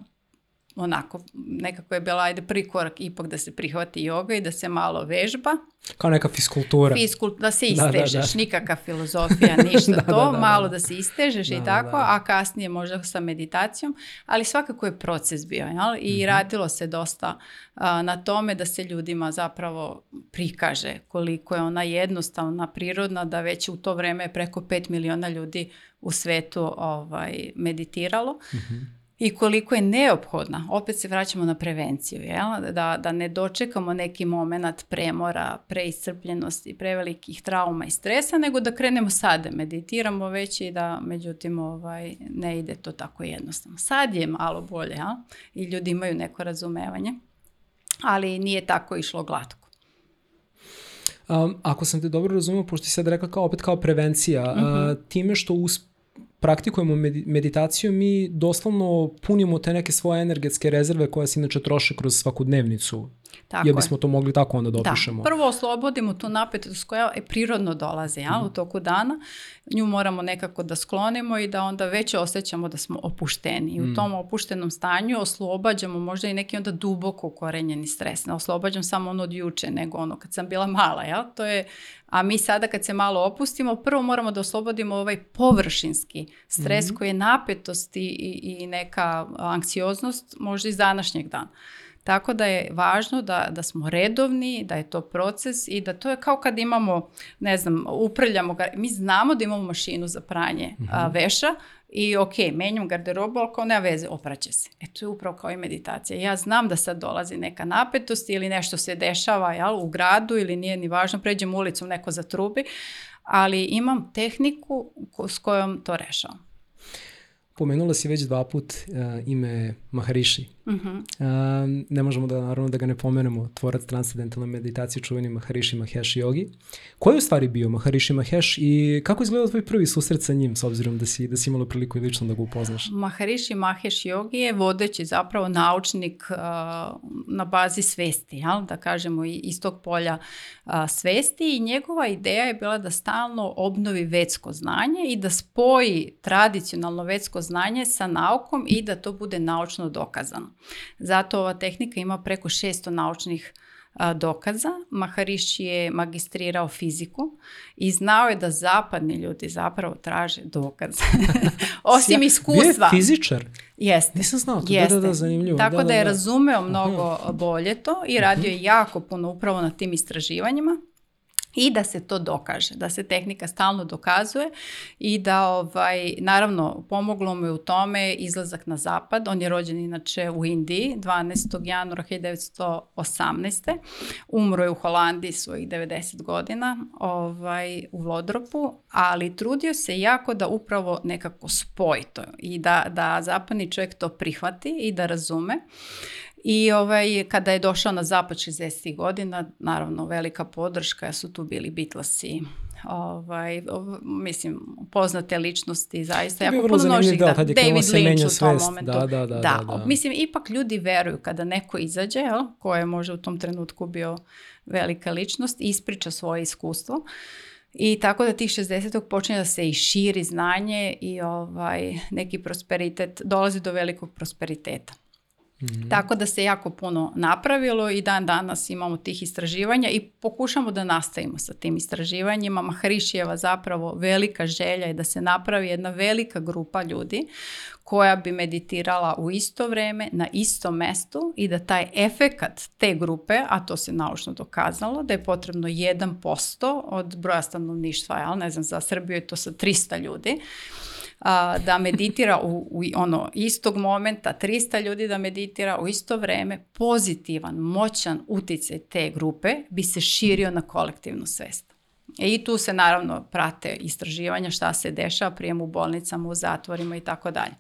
onako nekako je bilo, ajde prvi korak ipak da se prihvati joga i da se malo vežba. Kao neka fiskultura. Fiskul, da se istežeš, da, da, da. nikakva filozofija, *laughs* ništa da, da, to, da, malo da se istežeš i tako, a kasnije možda sa meditacijom, ali svakako je proces bio jel? i mm-hmm. radilo se dosta a, na tome da se ljudima zapravo prikaže koliko je ona jednostavna, prirodna, da već u to vreme preko 5 miliona ljudi u svetu ovaj, meditiralo. mm i koliko je neophodna, opet se vraćamo na prevenciju, jel? Da, da ne dočekamo neki moment premora, preiscrpljenosti, prevelikih trauma i stresa, nego da krenemo sad, da meditiramo već i da međutim ovaj, ne ide to tako jednostavno. Sad je malo bolje jel? i ljudi imaju neko razumevanje, ali nije tako išlo glatko. Um, ako sam te dobro razumio, pošto si sad rekla kao, opet kao prevencija, mm -hmm. uh, time što usp praktikujemo meditaciju, mi doslovno punimo te neke svoje energetske rezerve koje se inače troše kroz svakodnevnicu. Tako jer bismo to mogli tako onda dopišemo. Da. da prvo oslobodimo tu napetost koja je prirodno dolaze ja, mm. u mhm. toku dana. Nju moramo nekako da sklonimo i da onda već osjećamo da smo opušteni. I u mhm. tom opuštenom stanju oslobađamo možda i neki onda duboko ukorenjeni stres. Ne oslobađam samo ono od juče, nego ono kad sam bila mala. Ja? To je A mi sada kad se malo opustimo, prvo moramo da oslobodimo ovaj površinski stres mm-hmm. koji je napetost i, i neka anksioznost možda iz današnjeg dana. Tako da je važno da, da smo redovni, da je to proces i da to je kao kad imamo, ne znam, upravljamo ga, mi znamo da imamo mašinu za pranje mm-hmm. a, mhm. veša, i ok, menjam garderobu, ali kao nema veze, opraće se. E to je upravo kao i meditacija. Ja znam da sad dolazi neka napetost ili nešto se dešava jel, u gradu ili nije ni važno, pređem ulicom, neko zatrubi, ali imam tehniku s kojom to rešavam. Pomenula si već dva put uh, ime Maharishi. Mm -hmm. um, ne možemo da, naravno, da ga ne pomenemo, tvorac transcendentalne meditacije čuveni Maharishi Mahesh Yogi. Ko je u stvari bio Maharishi Mahesh i kako je izgledao tvoj prvi susret sa njim, s obzirom da si, da si imala priliku i lično da ga upoznaš? Maharishi Mahesh Yogi je vodeći zapravo naučnik uh, na bazi svesti, jel? da kažemo iz tog polja uh, svesti i njegova ideja je bila da stalno obnovi vedsko znanje i da spoji tradicionalno vedsko znanje sa naukom i da to bude naučno dokazano. Zato ova tehnika ima preko 600 naučnih dokaza. Mahariš je magistrirao fiziku i znao je da zapadni ljudi zapravo traže dokaz. *laughs* Osim iskustva. Je fizičar? Jeste. Nisam znao to, jeste. da, da, da, zanimljivo. Tako da, da, da je da. razumeo mnogo bolje to i radio je mhm. jako puno upravo na tim istraživanjima i da se to dokaže, da se tehnika stalno dokazuje i da ovaj, naravno pomoglo mu je u tome izlazak na zapad, on je rođen inače u Indiji 12. januara 1918. Umro je u Holandiji svojih 90 godina ovaj, u Vlodropu, ali trudio se jako da upravo nekako spoji to i da, da zapadni čovjek to prihvati i da razume. I ovaj, kada je došao na zapad 60. godina, naravno velika podrška su tu bili Beatlesi, ovaj, ov, mislim, poznate ličnosti, zaista, jako puno nožih, da, da, David Lynch u tom svest. momentu. Da, da, da, da, da, da. Mislim, ipak ljudi veruju kada neko izađe, jel, ko je možda u tom trenutku bio velika ličnost, ispriča svoje iskustvo. I tako da tih 60. počinje da se i širi znanje i ovaj, neki prosperitet, dolazi do velikog prosperiteta. Mhm. Tako da se jako puno napravilo i dan danas imamo tih istraživanja i pokušamo da nastavimo sa tim istraživanjima. Maharišijeva zapravo velika želja je da se napravi jedna velika grupa ljudi koja bi meditirala u isto vreme na isto mestu i da taj efekat te grupe, a to se naučno dokazalo, da je potrebno 1% od broja stanovništva, jel? ne znam, za Srbiju je to sa 300 ljudi, a, da meditira u, u ono istog momenta, 300 ljudi da meditira u isto vreme, pozitivan, moćan uticaj te grupe bi se širio na kolektivnu svest. E, I tu se naravno prate istraživanja šta se dešava, prijem u bolnicama, u zatvorima i tako dalje.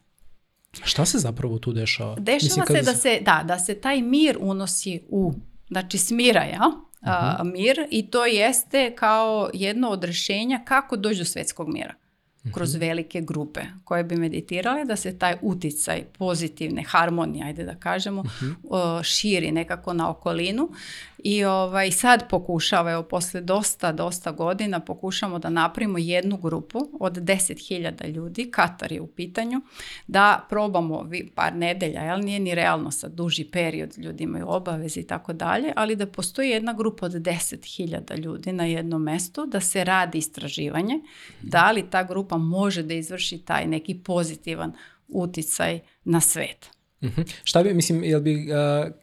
Šta se zapravo tu dešava? Dešava Mislim, se, da se, da, da se taj mir unosi u, znači smira, ja? Uh mhm. mir i to jeste kao jedno od rešenja kako doći do svetskog mira kroz mhm. velike grupe koje bi meditirale da se taj uticaj pozitivne harmonije, ajde da kažemo, uh-huh. širi nekako na okolinu i ovaj, sad pokušava, evo poslije dosta, dosta godina pokušamo da napravimo jednu grupu od 10.000 ljudi, Katar je u pitanju, da probamo par nedelja, jel nije ni realno sa duži period, ljudi imaju obaveze i tako dalje, ali da postoji jedna grupa od 10.000 ljudi na jednom mestu, da se radi istraživanje, mhm. da li ta grupa crkva može da izvrši taj neki pozitivan uticaj na svet. Mhm. Šta bi, mislim, jel bi,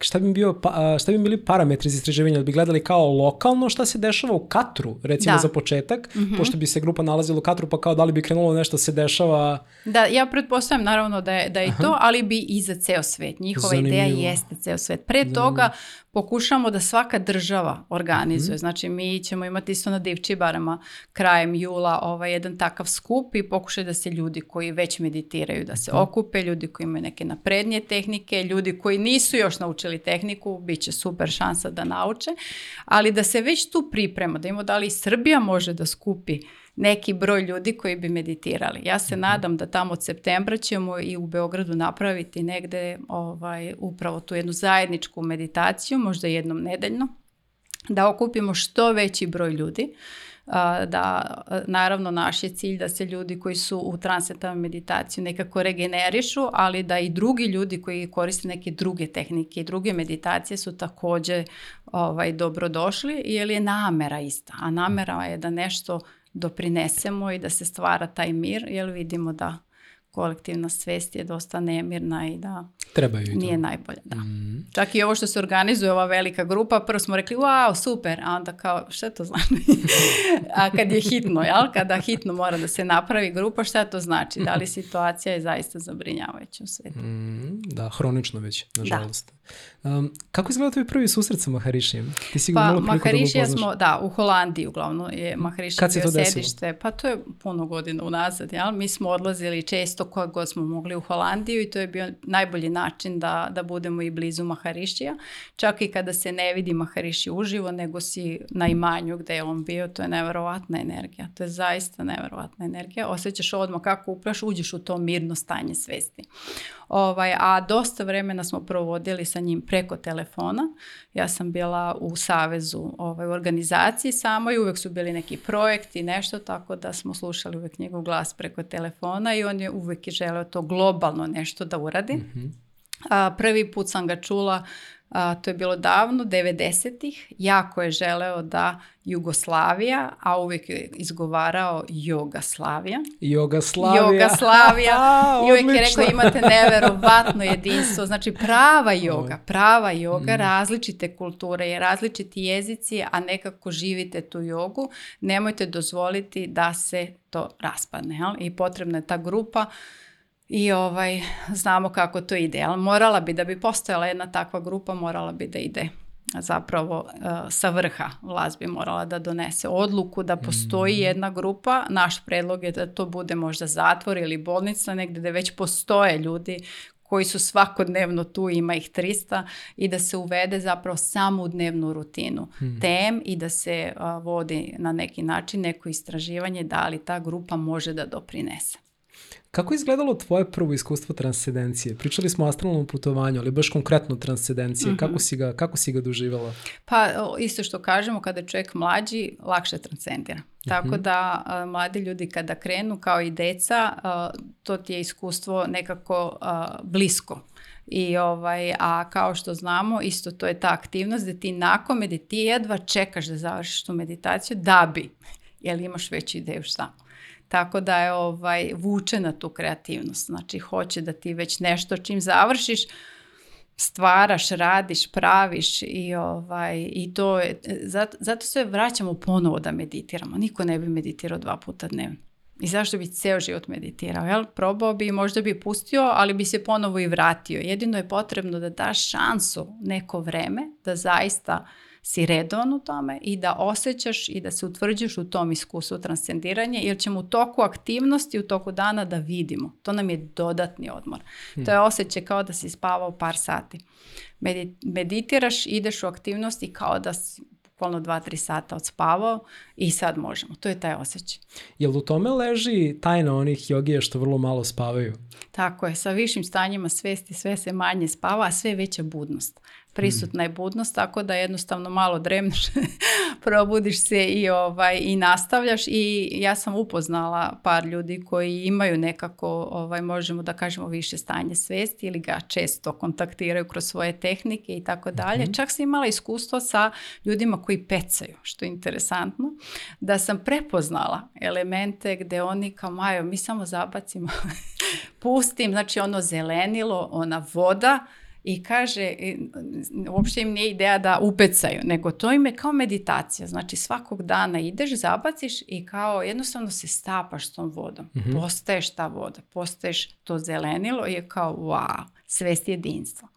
šta bi, bio, pa, šta bi bili parametri za istraživanje? Jel bi gledali kao lokalno šta se dešava u Katru, recimo da. za početak, mm pošto bi se grupa nalazila u Katru, pa kao da li bi krenulo nešto se dešava? Da, ja pretpostavljam naravno da je, da je to, ali bi i za ceo svet. Njihova Zanimljivo. ideja jeste ceo svet. Pre Zanimljivo. toga pokušamo da svaka država organizuje. Mm. Znači mi ćemo imati isto na Divčibarama krajem jula ovaj jedan takav skup i pokušaj da se ljudi koji već meditiraju da se mm. okupe, ljudi koji imaju neke naprednje tehnike, ljudi koji nisu još naučili tehniku, bit će super šansa da nauče, ali da se već tu priprema, da imamo da li Srbija može da skupi neki broj ljudi koji bi meditirali. Ja se mhm. nadam da tamo od septembra ćemo i u Beogradu napraviti negde ovaj, upravo tu jednu zajedničku meditaciju, možda jednom nedeljno, da okupimo što veći broj ljudi da naravno naš je cilj da se ljudi koji su u transcendentalnoj meditaciji nekako regenerišu, ali da i drugi ljudi koji koriste neke druge tehnike i druge meditacije su takođe ovaj, dobrodošli, jer je namera ista. A namera je da nešto doprinesemo i da se stvara taj mir jer vidimo da kolektivna svest je dosta nemirna i da Trebaju i to. Nije najbolje, da. Mm. Čak i ovo što se organizuje, ova velika grupa, prvo smo rekli, wow, super, a onda kao, šta to znači? *laughs* a kad je hitno, jel? Kada hitno mora da se napravi grupa, šta to znači? Da li situacija je zaista zabrinjavajuća u svetu? Mm, da, hronično već, nažalost. Da. Um, kako izgleda tvoj prvi susret sa Maharišijem? Ti si pa, Maharišija da smo, da, u Holandiji uglavnom je Maharišija bio sedište. Pa to je puno godina unazad, jel? Mi smo odlazili često koja god smo mogli u Holandiju i to je bio najbolji način način da, da budemo i blizu Maharišija. Čak i kada se ne vidi Mahariši uživo, nego si na imanju gde je on bio, to je neverovatna energija. To je zaista neverovatna energija. Osećaš odmah kako upraš, uđeš u to mirno stanje svesti. Ovaj, a dosta vremena smo provodili sa njim preko telefona. Ja sam bila u savezu ovaj, u organizaciji samo i uvek su bili neki projekti, nešto, tako da smo slušali uvek njegov glas preko telefona i on je uvek želeo to globalno nešto da uradi. Mm -hmm. A, prvi put sam ga čula, a, to je bilo davno, 90-ih. Jako je želeo da Jugoslavija, a uvijek je izgovarao Jogoslavija. Jogoslavija. Jogoslavija. *laughs* I uvijek je rekao imate neverovatno jedinstvo. Znači prava joga, prava joga, mm. različite kulture i različiti jezici, a nekako živite tu jogu. Nemojte dozvoliti da se to raspadne. I potrebna je ta grupa i ovaj, znamo kako to ide. Ali morala bi da bi postojala jedna takva grupa, morala bi da ide zapravo e, sa vrha vlast bi morala da donese odluku da postoji mm. jedna grupa. Naš predlog je da to bude možda zatvor ili bolnica negde da već postoje ljudi koji su svakodnevno tu, ima ih 300 i da se uvede zapravo samo u dnevnu rutinu hmm. tem i da se vodi na neki način neko istraživanje da li ta grupa može da doprinese. Kako je izgledalo tvoje prvo iskustvo transcendencije? Pričali smo o astralnom putovanju, ali baš konkretno transcendencije. Mm -hmm. kako, si ga, kako si ga doživala? Pa isto što kažemo, kada je čovjek mlađi, lakše transcendira. Mhm. Tako da a, mladi ljudi kada krenu kao i deca, a, to ti je iskustvo nekako a, blisko. I ovaj, a kao što znamo, isto to je ta aktivnost da ti nakon meditacije jedva čekaš da završiš tu meditaciju da bi, *laughs* jer imaš veću ideju šta. Tako da je ovaj, vuče na tu kreativnost. Znači, hoće da ti već nešto čim završiš, stvaraš, radiš, praviš i, ovaj, i to je, zato, zato se vraćamo ponovo da meditiramo. Niko ne bi meditirao dva puta dnevno. I zašto bi ceo život meditirao? Jel? Probao bi, možda bi pustio, ali bi se ponovo i vratio. Jedino je potrebno da daš šansu neko vreme da zaista uh, si redovan u tome i da osjećaš i da se utvrđuješ u tom iskustvu transcendiranja jer ćemo u toku aktivnosti, u toku dana da vidimo. To nam je dodatni odmor. Hmm. To je hmm. osjećaj kao da si spavao par sati. Meditiraš, ideš u aktivnosti kao da si bukvalno 2-3 sata odspavao i sad možemo. To je taj osjećaj. Jel u tome leži tajna onih jogija što vrlo malo spavaju? Tako je, sa višim stanjima svesti sve se manje spava, a sve veća budnost prisutna je budnost, tako da jednostavno malo dremneš, *laughs* probudiš se i, ovaj, i nastavljaš i ja sam upoznala par ljudi koji imaju nekako, ovaj, možemo da kažemo više stanje svesti ili ga često kontaktiraju kroz svoje tehnike i tako dalje. Mhm. Čak sam imala iskustvo sa ljudima koji pecaju, što je interesantno, da sam prepoznala elemente gde oni kao Majo, mi samo zabacimo, *laughs* pustim, znači ono zelenilo, ona voda, i kaže, e, uopšte im nije ideja da upecaju, nego to im je kao meditacija. Znači svakog dana ideš, zabaciš i kao jednostavno se stapaš s tom vodom. Mm -hmm. Postaješ ta voda, postaješ to zelenilo i je kao wow, svest jedinstva.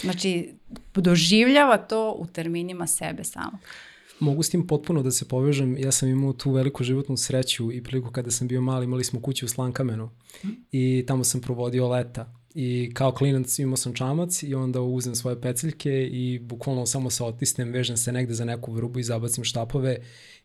Znači doživljava to u terminima sebe samo. Mogu s tim potpuno da se povežem. Ja sam imao tu veliku životnu sreću i priliku kada sam bio mali, imali smo kuću u Slankamenu mhm. i tamo sam provodio leta I kao klinac imao sam čamac i onda uzem svoje peceljke i bukvalno samo se otisnem, vežem se negde za neku vrubu i zabacim štapove.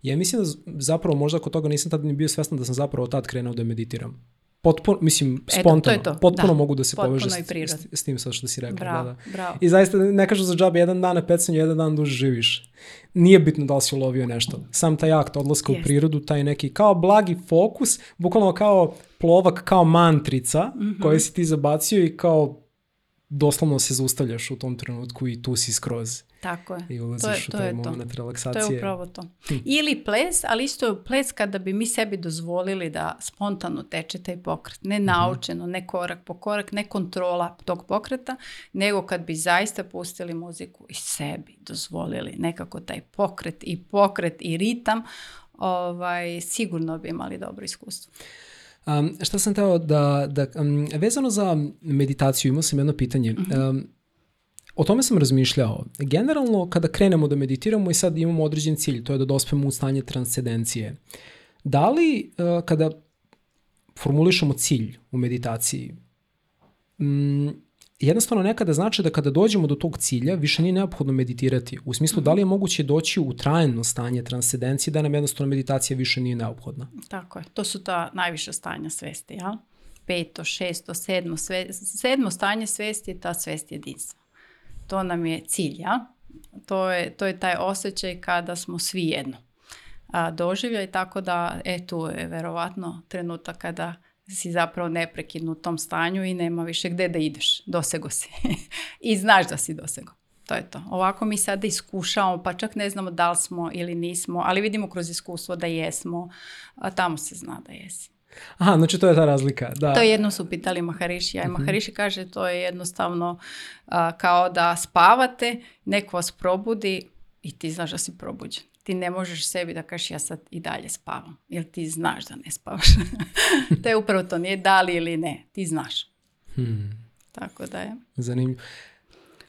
Ja mislim da zapravo možda kod toga nisam tad ni bio svestan da sam zapravo tad krenuo da meditiram. Potpuno, mislim, spontano, Eto, to to. Da. potpuno da. mogu da se poveže s, s, s tim sad što si rekao. Da, bravo, da, da. bravo. I zaista ne kažu za džabe, jedan dan na pecanju, jedan dan duže živiš. Nije bitno da li si ulovio nešto. Sam taj akt odlaska yes. u prirodu, taj neki kao blagi fokus, bukvalno kao plovak kao mantrica mm -hmm. koja si ti zabacio i kao doslovno se zaustavljaš u tom trenutku i tu si skroz. Tako je. I ulaziš to je, to u taj je moment to. relaksacije. To je upravo to. Hm. Ili ples, ali isto je ples kada bi mi sebi dozvolili da spontano teče taj pokret. Ne mhm. naučeno, ne korak po korak, ne kontrola tog pokreta, nego kad bi zaista pustili muziku i sebi dozvolili nekako taj pokret i pokret i ritam, ovaj, sigurno bi imali dobro iskustvo. Um, šta sam teo da, da um, vezano za meditaciju imao sam jedno pitanje. Mm um, O tome sam razmišljao. Generalno, kada krenemo da meditiramo i sad imamo određen cilj, to je da dospemo u stanje transcendencije. Da li, uh, kada formulišemo cilj u meditaciji, mm, jednostavno nekada znači da kada dođemo do tog cilja, više nije neophodno meditirati. U smislu, da li je mhm. moguće doći u trajno stanje transcendencije, da nam jednostavno meditacija više nije neophodna. Tako je. To su ta najviša stanja svesti, jel? Peto, šesto, sedmo, sve, sedmo stanje svesti je ta svest jedinstva. To nam je cilj, jel? To je, to je taj osjećaj kada smo svi jedno. A, doživljaj, tako da, e, tu je verovatno trenutak kada si zapravo neprekidno u tom stanju i nema više gde da ideš. Dosego si. *laughs* I znaš da si dosego. To je to. Ovako mi sada iskušamo, pa čak ne znamo da li smo ili nismo, ali vidimo kroz iskustvo da jesmo, a tamo se zna da jesi. Aha, znači to je ta razlika. Da. To je jedno su pitali Maharishi, a huh mhm. Mahariši kaže to je jednostavno a, kao da spavate, neko vas probudi i ti znaš da si probuđen ti ne možeš sebi da kažeš ja sad i dalje spavam, jer ti znaš da ne spavaš. *laughs* to je upravo to, nije da li ili ne, ti znaš. Hmm. Tako da je. Zanimljivo.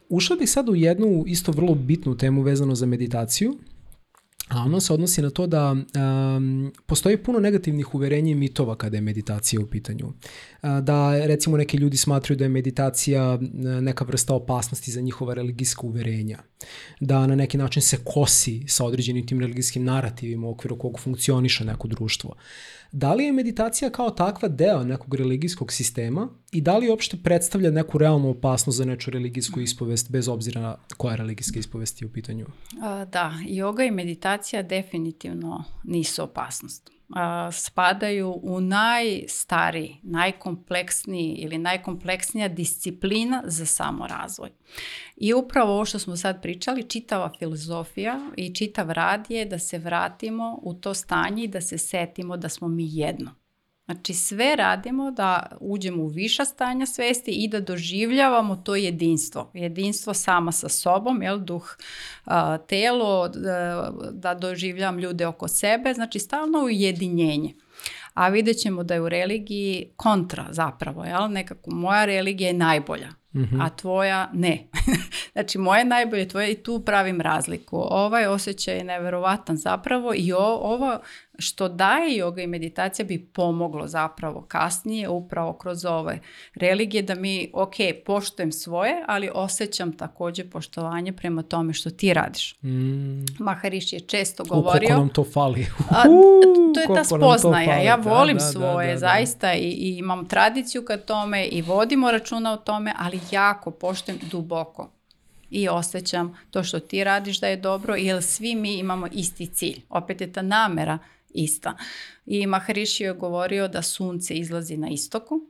Ušao bih sad u jednu isto vrlo bitnu temu vezano za meditaciju, a ono se odnosi na to da um, postoji puno negativnih uverenja i mitova kada je meditacija u pitanju. Da recimo neki ljudi smatraju da je meditacija e, neka vrsta opasnosti za njihova religijska uverenja. Da na neki način se kosi sa određenim tim religijskim narativima u okviru kog funkcioniše neko društvo. Uh, Da li je meditacija kao takva deo nekog religijskog sistema i da li uopšte predstavlja neku realnu opasnost za neču religijsku ispovest, bez obzira na koja religijska ispovest je u pitanju? Da, joga i meditacija definitivno nisu opasnost spadaju u najstariji, najkompleksniji ili najkompleksnija disciplina za samorazvoj. I upravo ovo što smo sad pričali, čitava filozofija i čitav rad je da se vratimo u to stanje i da se setimo da smo mi jedno. Znači sve radimo da uđemo u viša stanja svesti i da doživljavamo to jedinstvo. Jedinstvo sama sa sobom, jel, duh, a, telo, da, da doživljavam ljude oko sebe, znači stalno ujedinjenje a vidjet ćemo da je u religiji kontra zapravo, jel? Nekako moja religija je najbolja, mm -hmm. a tvoja ne. *laughs* znači moja je najbolja, tvoja i tu pravim razliku. Ovaj osjećaj je neverovatan zapravo i o, ovo što daje joga i meditacija bi pomoglo zapravo kasnije upravo kroz ove religije da mi ok, poštujem svoje, ali osjećam takođe poštovanje prema tome što ti radiš. Mm. Mahariš je često govorio. U, nam to fali. A, *laughs* to je ta spoznaja. Ja da, volim da, da, svoje da, da, zaista i, i imam tradiciju ka tome i vodimo računa o tome, ali jako poštujem duboko i osjećam to što ti radiš da je dobro, jer svi mi imamo isti cilj. Opet je ta namera ista. I Maharishi je govorio da sunce izlazi na istoku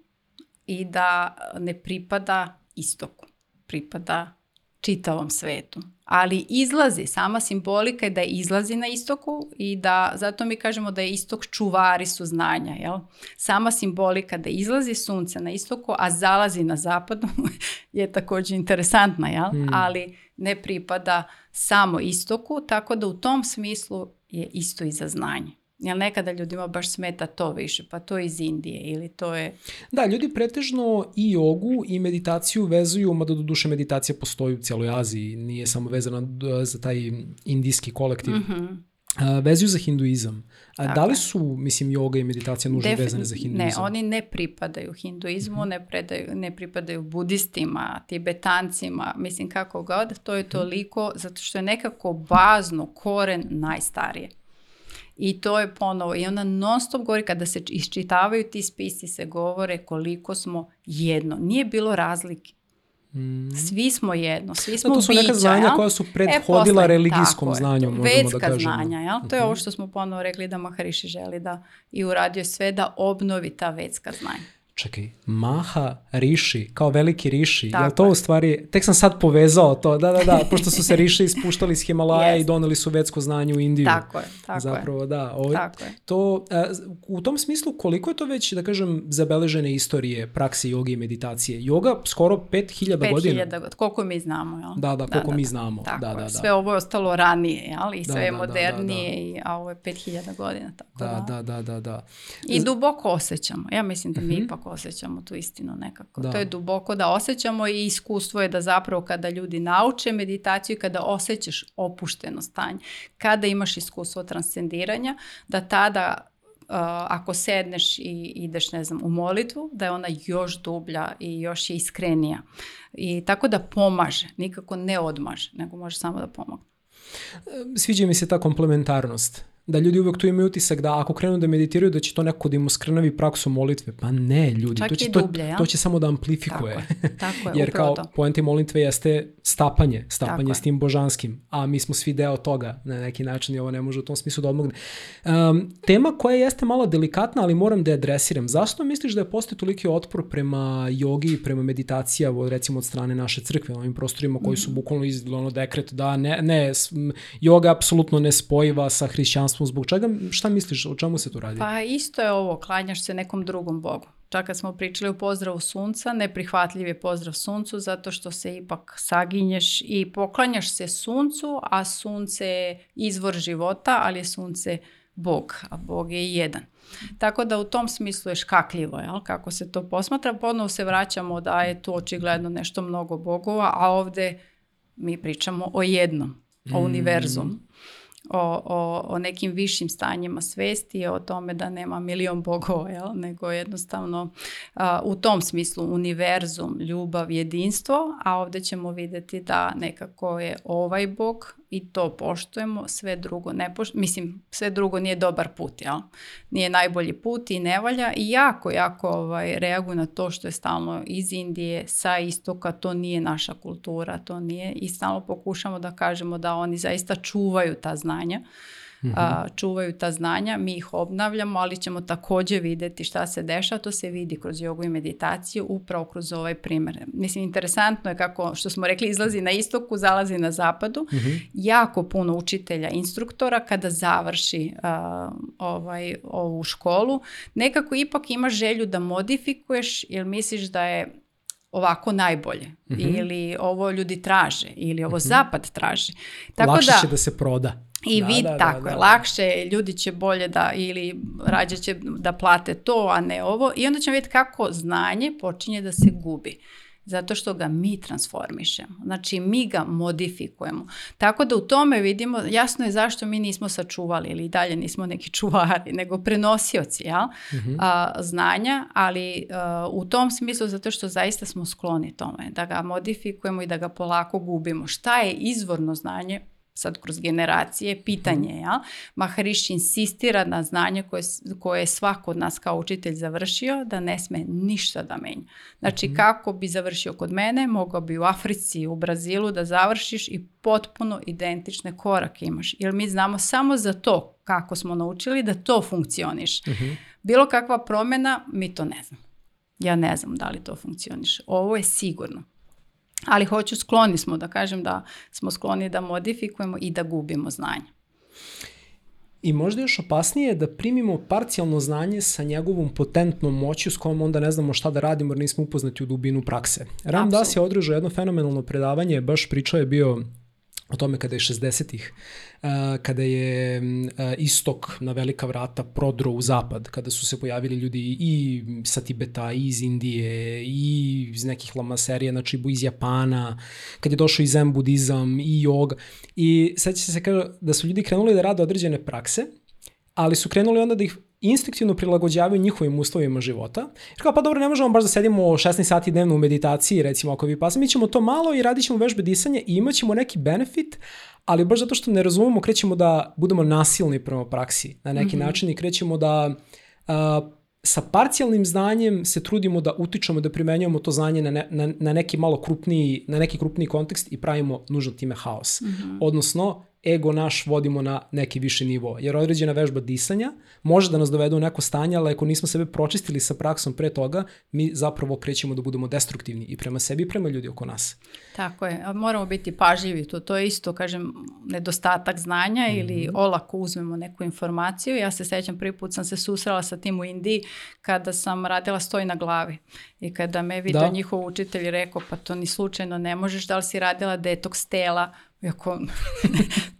i da ne pripada istoku, pripada čitavom svetu. Ali izlazi, sama simbolika je da izlazi na istoku i da, zato mi kažemo da je istok čuvari su znanja, jel? Sama simbolika da izlazi sunce na istoku, a zalazi na zapadu *laughs* je takođe interesantna, jel? Mm. Ali ne pripada samo istoku, tako da u tom smislu je isto i za znanje. Jel nekada ljudima baš smeta to više, pa to iz Indije ili to je... Da, ljudi pretežno i jogu i meditaciju vezuju, mada do duše meditacija postoji u cijeloj Aziji, nije samo vezana uh, za taj indijski kolektiv. Mm -hmm. vezuju za hinduizam. A dakle. da li su, mislim, joga i meditacija nužno Defin... vezane za hinduizam? Ne, oni ne pripadaju hinduizmu, mm -hmm. ne, predaju, ne pripadaju budistima, tibetancima, mislim kako god, to je mhm. toliko, zato što je nekako bazno, koren najstarije. I to je ponovo, i ona non stop govori, kada se iščitavaju ti spisi, se govore koliko smo jedno. Nije bilo razlike. Mm-hmm. Svi smo jedno, svi da, smo da, to su neka znanja jel? koja su e, prethodila e, religijskom tako znanju, je, možemo da kažemo. znanja, jel? To je ovo mhm. što smo ponovo rekli da Maharishi želi da i uradio sve da obnovi ta vedska znanja čekaj, Maha Riši, kao veliki Riši, je to u stvari, tek sam sad povezao to, da, da, da, pošto su se Riši ispuštali iz *laughs* Himalaja yes. i doneli su vetsko znanje u Indiju. Tako je, tako Zapravo, da, ovaj, je. da. Ovo, tako To, uh, u tom smislu, koliko je to već, da kažem, zabeležene istorije, prakse joge i meditacije? Joga skoro 5000 godina. 5000, koliko mi znamo, jel? Da, da, koliko da, da, mi da. znamo. Tako da, da, da. Sve ovo je ostalo ranije, jel? I da, sve da, je modernije, da, da, da. I, a ovo je 5000 godina, tako da. Da, da, da, da. da. I duboko osjećamo. Ja mislim da mi mm -hmm. ipak ipak osjećamo tu istinu nekako. Da. To je duboko da osjećamo i iskustvo je da zapravo kada ljudi nauče meditaciju i kada osjećaš opušteno stanje, kada imaš iskustvo transcendiranja, da tada Uh, ako sedneš i ideš ne znam u molitvu da je ona još dublja i još je iskrenija i tako da pomaže nikako ne odmaže nego može samo da pomogne sviđa mi se ta komplementarnost da ljudi uvek tu imaju utisak da ako krenu da meditiraju da će to neko da im uskrnavi praksu molitve. Pa ne, ljudi, Čak to će, dublje, to, ja? to će samo da amplifikuje. Tako je, tako je *laughs* Jer kao to. molitve jeste stapanje, stapanje tako s tim božanskim, a mi smo svi deo toga na neki način i ovo ne može u tom smislu da odmogne. Um, tema koja jeste malo delikatna, ali moram da je adresiram. Zašto misliš da je postoji toliki otpor prema jogi i prema meditacija, recimo od strane naše crkve, na ovim prostorima koji su mhm. bukvalno izdali ono dekret da ne, ne, joga apsolutno ne spojiva sa hrišćanstvom božanstvom, zbog čega, šta misliš, o čemu se tu radi? Pa isto je ovo, klanjaš se nekom drugom bogu. Čak kad smo pričali o pozdravu sunca, neprihvatljiv je pozdrav suncu zato što se ipak saginješ i poklanjaš se suncu, a sunce je izvor života, ali je sunce Bog, a Bog je jedan. Tako da u tom smislu je škakljivo, jel? kako se to posmatra. Ponovo se vraćamo da je tu očigledno nešto mnogo bogova, a ovde mi pričamo o jednom, o mm. univerzum. Mm o, o, o nekim višim stanjima svesti, o tome da nema milion bogova, jel? nego jednostavno a, u tom smislu univerzum, ljubav, jedinstvo, a ovde ćemo videti da nekako je ovaj bog i to poštujemo, sve drugo ne poštujemo. Mislim, sve drugo nije dobar put, jel? Nije najbolji put i ne valja i jako, jako ovaj, reaguju na to što je stalno iz Indije, sa istoka, to nije naša kultura, to nije i stalno pokušamo da kažemo da oni zaista čuvaju ta znanja. Uh, Mhm. a, čuvaju ta znanja, mi ih obnavljamo, ali ćemo takođe videti šta se dešava, to se vidi kroz jogu i meditaciju, upravo kroz ovaj primer. Mislim, interesantno je kako, što smo rekli, izlazi na istoku, zalazi na zapadu, mm-hmm. jako puno učitelja, instruktora, kada završi a, ovaj, ovu školu, nekako ipak ima želju da modifikuješ, jer misliš da je ovako najbolje mm-hmm. ili ovo ljudi traže ili ovo mm-hmm. zapad traže. Tako Lakše da, će da se proda. I da, vi, da, da tako da, je, lakše, ljudi će bolje da, ili rađe će da plate to, a ne ovo. I onda ćemo vidjeti kako znanje počinje da se gubi. Zato što ga mi transformišemo. Znači, mi ga modifikujemo. Tako da u tome vidimo, jasno je zašto mi nismo sačuvali ili dalje nismo neki *laughs* čuvari, nego prenosioci jel? Mm -hmm. a, znanja, ali a, e, u tom smislu zato što zaista smo skloni tome, da ga modifikujemo i da ga polako gubimo. Šta je izvorno znanje? sad kroz generacije, pitanje je, ja? Mahariš insistira na znanje koje, koje je svako od nas kao učitelj završio, da ne sme ništa da menja. Znači mhm. kako bi završio kod mene, mogao bi u Africi, u Brazilu da završiš i potpuno identične korake imaš. Jer mi znamo samo za to kako smo naučili da to funkcioniš. Uh-huh. Bilo kakva promena, mi to ne znam. Ja ne znam da li to funkcioniš. Ovo je sigurno ali hoću skloni smo da kažem da smo skloni da modifikujemo i da gubimo znanje. I možda još opasnije je da primimo parcijalno znanje sa njegovom potentnom moću s kojom onda ne znamo šta da radimo jer nismo upoznati u dubinu prakse. Ram Absolut. Das je održao jedno fenomenalno predavanje, baš pričao je bio o tome kada je 60-ih, kada je istok na velika vrata prodro u zapad, kada su se pojavili ljudi i sa Tibeta, i iz Indije, i iz nekih lamaserija, znači iz Japana, kad je došao i zen budizam, i yoga. I seća se kaže da su ljudi krenuli da rade određene prakse, ali su krenuli onda da ih instinktivno prilagođavaju njihovim uslovima života. Jer kao, pa dobro, ne možemo baš da sedimo 16 sati dnevno u meditaciji, recimo ako vi pasa, mi ćemo to malo i radit ćemo vežbe disanja i imat ćemo neki benefit, ali baš zato što ne razumemo, krećemo da budemo nasilni prema praksi na neki mm -hmm. način i krećemo da a, sa parcijalnim znanjem se trudimo da utičemo, da primenjujemo to znanje na, ne, na, na neki malo krupniji, na neki krupniji kontekst i pravimo nužno time haos. Mm -hmm. Odnosno, ego naš vodimo na neki viši nivo. Jer određena vežba disanja može da nas dovede u neko stanje, ali ako nismo sebe pročistili sa praksom pre toga, mi zapravo krećemo da budemo destruktivni i prema sebi i prema ljudi oko nas. Tako je. Moramo biti pažljivi. To, to je isto, kažem, nedostatak znanja mm -hmm. ili olako uzmemo neku informaciju. Ja se sećam, prvi put sam se susrela sa tim u Indiji kada sam radila stoj na glavi. I kada me vidio da. njihov učitelj rekao, pa to ni slučajno ne možeš, da li si radila detoks tela, Iako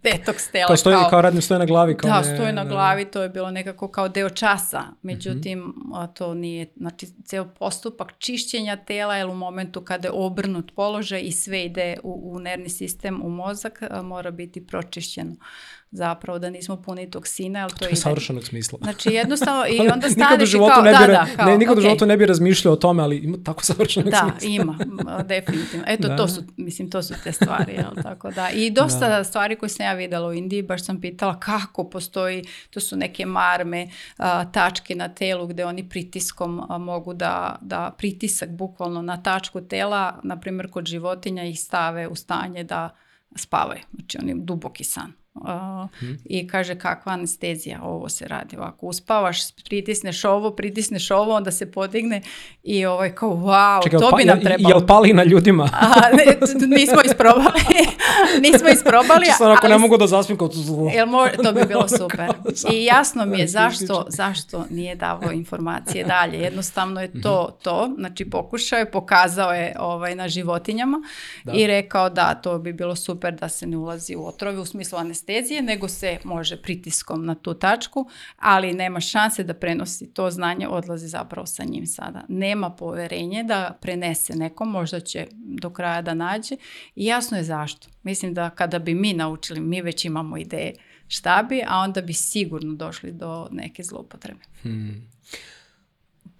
tetog *laughs* stela kao... Pa stoji, kao, kao radnim stoje na glavi. Kao da, ne, stoje na ne, da. glavi, to je bilo nekako kao deo časa. Međutim, mm -hmm. to nije, znači, ceo postupak čišćenja tela, jer u momentu kada je obrnut položaj i sve ide u, u nervni sistem, u mozak, mora biti pročišćeno zapravo da nismo puni toksina, ali pa to je savršenog smisla. Znači jednostavno *laughs* i onda staneš kao, ne bi, da, da, kao, ne, niko okay. u životu ne bi razmišljao o tome, ali ima tako savršenog da, smisla. Da, ima, *laughs* definitivno. Eto, da. to su, mislim, to su te stvari, jel, tako da. I dosta da. stvari koje sam ja videla u Indiji, baš sam pitala kako postoji, to su neke marme, a, tačke na telu gde oni pritiskom a, mogu da, da pritisak bukvalno na tačku tela, na primjer kod životinja ih stave u stanje da spavaju. Znači oni duboki san hmm. i kaže kakva anestezija, ovo se radi ovako, uspavaš, pritisneš ovo, pritisneš ovo, onda se podigne i ovaj kao wow, Čekaj, to pa, bi nam trebalo. Jel pali na ljudima? A, ne, nismo isprobali, *laughs* nismo isprobali. Čisto ako ne mogu da zaspim kao jel mo, to bi bilo *laughs* super. I jasno mi je *laughs* zašto, zašto nije davao informacije dalje, jednostavno je to mhm. to, znači pokušao je, pokazao je ovaj, na životinjama da. i rekao da to bi bilo super da se ne ulazi u otrove u smislu anestezije anestezije, nego se može pritiskom na tu tačku, ali nema šanse da prenosi to znanje, odlazi zapravo sa njim sada. Nema poverenje da prenese nekom, možda će do kraja da nađe i jasno je zašto. Mislim da kada bi mi naučili, mi već imamo ideje šta bi, a onda bi sigurno došli do neke zloupotrebe. Hmm.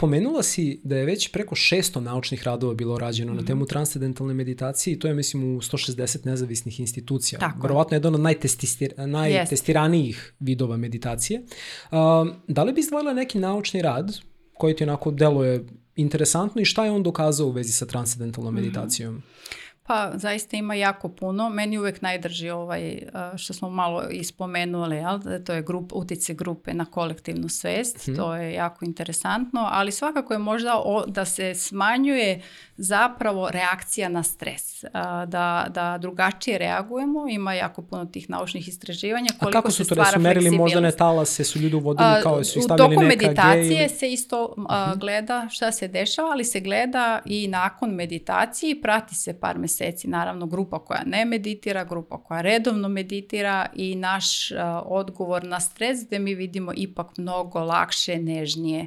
Pomenula si da je već preko 600 naučnih radova bilo rađeno mm na mhm. temu transcendentalne meditacije i to je, mislim, u 160 nezavisnih institucija. Tako. Verovatno jedan od najtestir, najtestiranijih Jest. vidova meditacije. Um, da li bi izdvojila neki naučni rad koji ti onako deluje interesantno i šta je on dokazao u vezi sa transcendentalnom mhm. meditacijom? Mm -hmm. Pa zaista ima jako puno. Meni uvek najdrži ovaj eh, što smo malo ispomenuli, jel? Da, to je grup, utice grupe na kolektivnu svest. Hmm. To je jako interesantno, ali svakako je možda o, da se smanjuje zapravo reakcija na stres. Eh, da, da drugačije reagujemo. Ima jako puno tih naučnih istraživanja. Koliko A kako su to da su merili moždane talase, su ljudi uvodili eh, kao su stavili neka U toku meditacije ili... se isto uh, gleda šta se dešava, ali se gleda i nakon meditacije i prati se par mjeseci mjeseci naravno grupa koja ne meditira, grupa koja redovno meditira i naš uh, odgovor na stres gdje mi vidimo ipak mnogo lakše, nežnije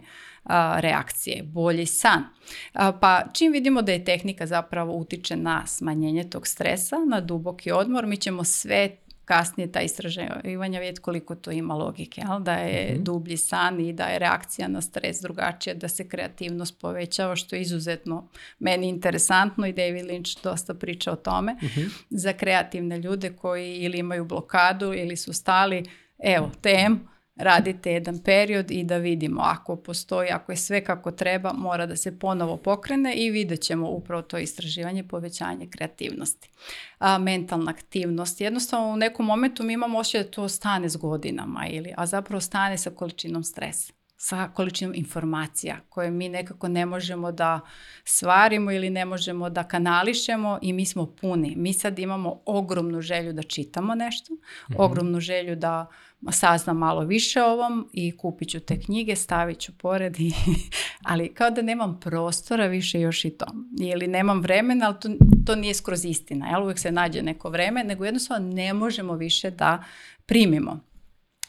uh, reakcije, bolji san. Uh, pa čim vidimo da je tehnika zapravo utiče na smanjenje tog stresa, na duboki odmor, mi ćemo sve kasnije ta istraživanja vidjeti koliko to ima logike, ali da je mm dublji san i da je reakcija na stres drugačija, da se kreativnost povećava, što je izuzetno meni interesantno i David Lynch dosta priča o tome. Mm -hmm. Za kreativne ljude koji ili imaju blokadu ili su stali, evo, tem, radite jedan period i da vidimo ako postoji, ako je sve kako treba, mora da se ponovo pokrene i vidjet ćemo upravo to istraživanje, povećanje kreativnosti. A, mentalna aktivnost, jednostavno u nekom momentu mi imamo ošće da to stane s godinama, ili, a zapravo stane sa količinom stresa sa količinom informacija koje mi nekako ne možemo da svarimo ili ne možemo da kanališemo i mi smo puni. Mi sad imamo ogromnu želju da čitamo nešto, mm -hmm. ogromnu želju da saznam malo više o ovom i kupit ću te knjige, stavit ću pored, i, *laughs* ali kao da nemam prostora više još i to. Ili nemam vremena, ali to, to nije skroz istina. Jel? Uvijek se nađe neko vreme, nego jednostavno ne možemo više da primimo.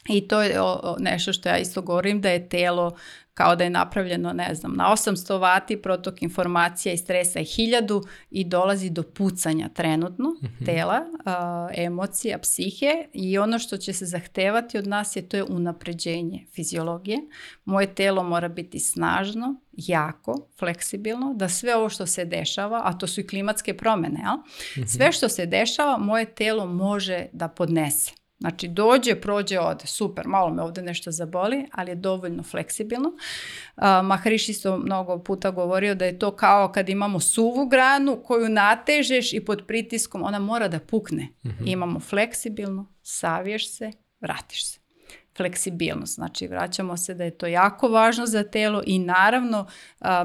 I to je nešto što ja isto govorim da je telo kao da je napravljeno, ne znam, na 800 vati protok informacija i stresa je 1000 i dolazi do pucanja trenutno mhm. tela, a, emocija, psihe i ono što će se zahtevati od nas je to je unapređenje fiziologije. Moje telo mora biti snažno, jako, fleksibilno, da sve ovo što se dešava, a to su i klimatske promene, a? Mhm. sve što se dešava moje telo može da podnese. Znači, dođe, prođe, ode. Super, malo me ovde nešto zaboli, ali je dovoljno fleksibilno. Uh, Mahariš isto mnogo puta govorio da je to kao kad imamo suvu granu koju natežeš i pod pritiskom ona mora da pukne. Mm -hmm. Imamo fleksibilno, saviješ se, vratiš se. Fleksibilnost, znači vraćamo se da je to jako važno za telo i naravno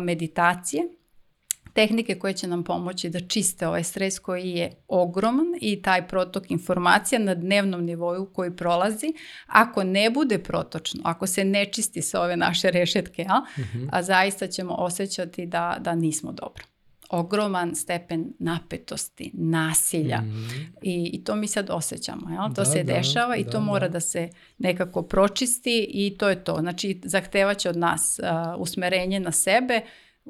meditacije tehnike koje će nam pomoći da čiste ovaj stres koji je ogroman i taj protok informacija na dnevnom nivou koji prolazi. Ako ne bude protočno, ako se ne čisti sa ove naše rešetke, a, mhm. a zaista ćemo osjećati da, da nismo dobro ogroman stepen napetosti, nasilja mm I, i to mi sad osjećamo. Jel? Da, to se da, dešava i da, to mora da. da. se nekako pročisti i to je to. Znači zahtevaće od nas uh, usmerenje na sebe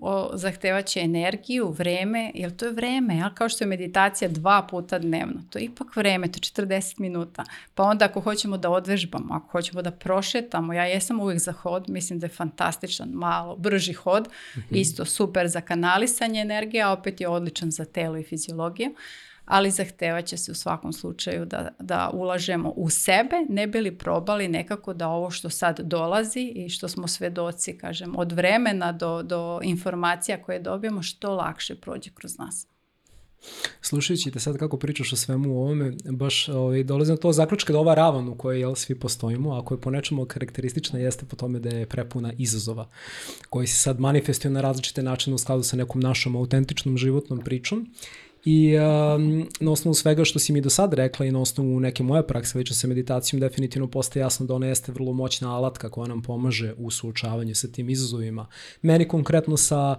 o, zahtevaće energiju, vreme, jer to je vreme, ja? kao što je meditacija dva puta dnevno, to je ipak vreme, to je 40 minuta. Pa onda ako hoćemo da odvežbamo, ako hoćemo da prošetamo, ja jesam uvijek za hod, mislim da je fantastičan, malo, brži hod, mm -hmm. isto super za kanalisanje energije, a opet je odličan za telo i fiziologiju ali zahtevaće se u svakom slučaju da, da ulažemo u sebe, ne bi li probali nekako da ovo što sad dolazi i što smo svedoci, kažem, od vremena do, do informacija koje dobijemo, što lakše prođe kroz nas. Slušajući te sad kako pričaš o svemu u ovome, baš ovaj, dolazim do to zaključka da ova ravan u kojoj jel, svi postojimo, ako je po nečemu karakteristična, jeste po tome da je prepuna izazova, koji se sad manifestuju na različite načine u skladu sa nekom našom autentičnom životnom pričom I um, na osnovu svega što si mi do sad rekla i na osnovu neke moje prakse lično sa meditacijom definitivno postaje jasno da ona jeste vrlo moćna alatka koja nam pomaže u suočavanju sa tim izazovima. Meni konkretno sa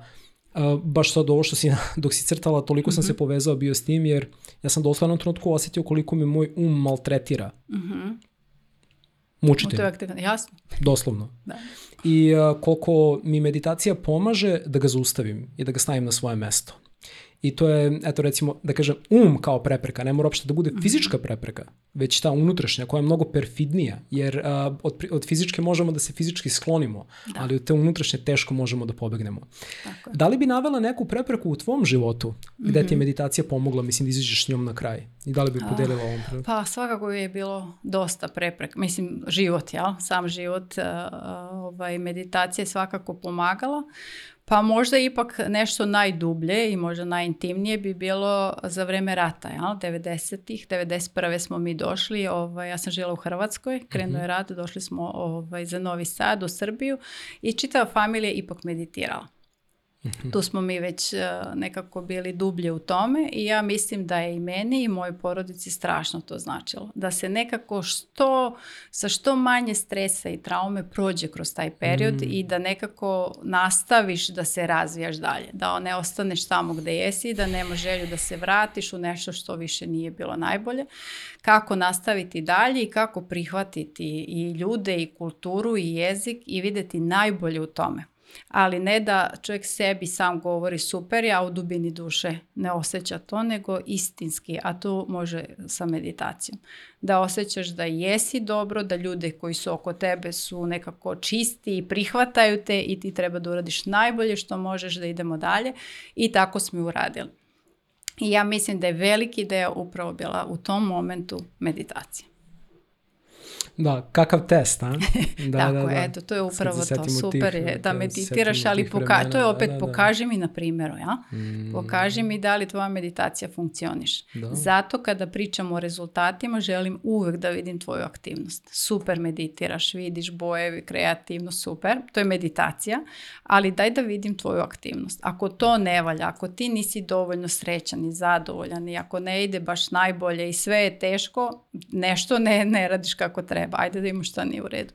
Uh, baš sad ovo što si, *laughs* dok si crtala, toliko sam mm -hmm. se mhm. povezao bio s tim, jer ja sam doslovno u trenutku osetio koliko me moj um maltretira. Mm -hmm. Mučite. jasno. Doslovno. da. I uh, koliko mi meditacija pomaže da ga zaustavim i da ga stavim na svoje mesto. I to je, eto recimo, da kažem, um kao prepreka, ne mora uopšte da bude mhm. fizička prepreka, već ta unutrašnja koja je mnogo perfidnija, jer uh, od, od fizičke možemo da se fizički sklonimo, da. ali od te unutrašnje teško možemo da pobegnemo. Tako Da li bi navela neku prepreku u tvom životu, gde mm -hmm. ti je mhm. meditacija pomogla, mislim da izađeš s njom na kraj? I da li bi podelila ovom prepreku? Pa svakako je bilo dosta prepreka, mislim život, jel? Sam život, ovaj, meditacija je svakako pomagala. Uh, Pa možda ipak nešto najdublje i možda najintimnije bi bilo za vreme rata, jel? 90-ih, 91. smo mi došli, ovaj, ja sam živjela u Hrvatskoj, krenuo je mhm. rat, došli smo ovaj, za Novi Sad u Srbiju i čitava familija je ipak meditirala. Mhm. Tu smo mi već e, nekako bili dublje u tome i ja mislim da je i meni i mojoj porodici strašno to značilo. Da se nekako što, sa što manje stresa i traume prođe kroz taj period mm. i da nekako nastaviš da se razvijaš dalje. Da ne ostaneš tamo gde jesi i da nema želju da se vratiš u nešto što više nije bilo najbolje. Kako nastaviti dalje i kako prihvatiti i ljude i kulturu i jezik i videti najbolje u tome ali ne da čovjek sebi sam govori super, ja u dubini duše ne osjeća to, nego istinski, a to može sa meditacijom. Da osjećaš da jesi dobro, da ljude koji su oko tebe su nekako čisti i prihvataju te i ti treba da uradiš najbolje što možeš da idemo dalje i tako smo uradili. I ja mislim da je veliki deo upravo bila u tom momentu meditacija. Da, kakav test, a? *laughs* Da, Tako, da, da. eto, to je upravo Sad to, super tih, je da, da, da meditiraš, ali poka to je da, opet da, da, pokaži mi na primjeru, ja? Mm. Pokaži mi da li tvoja meditacija funkcioniš. Da. Zato kada pričam o rezultatima, želim uvek da vidim tvoju aktivnost. Super meditiraš, vidiš boje, kreativno, super, to je meditacija, ali daj da vidim tvoju aktivnost. Ako to ne valja, ako ti nisi dovoljno srećan i zadovoljan i ako ne ide baš najbolje i sve je teško, nešto ne, ne radiš kako treba treba, ajde da imamo šta nije u redu.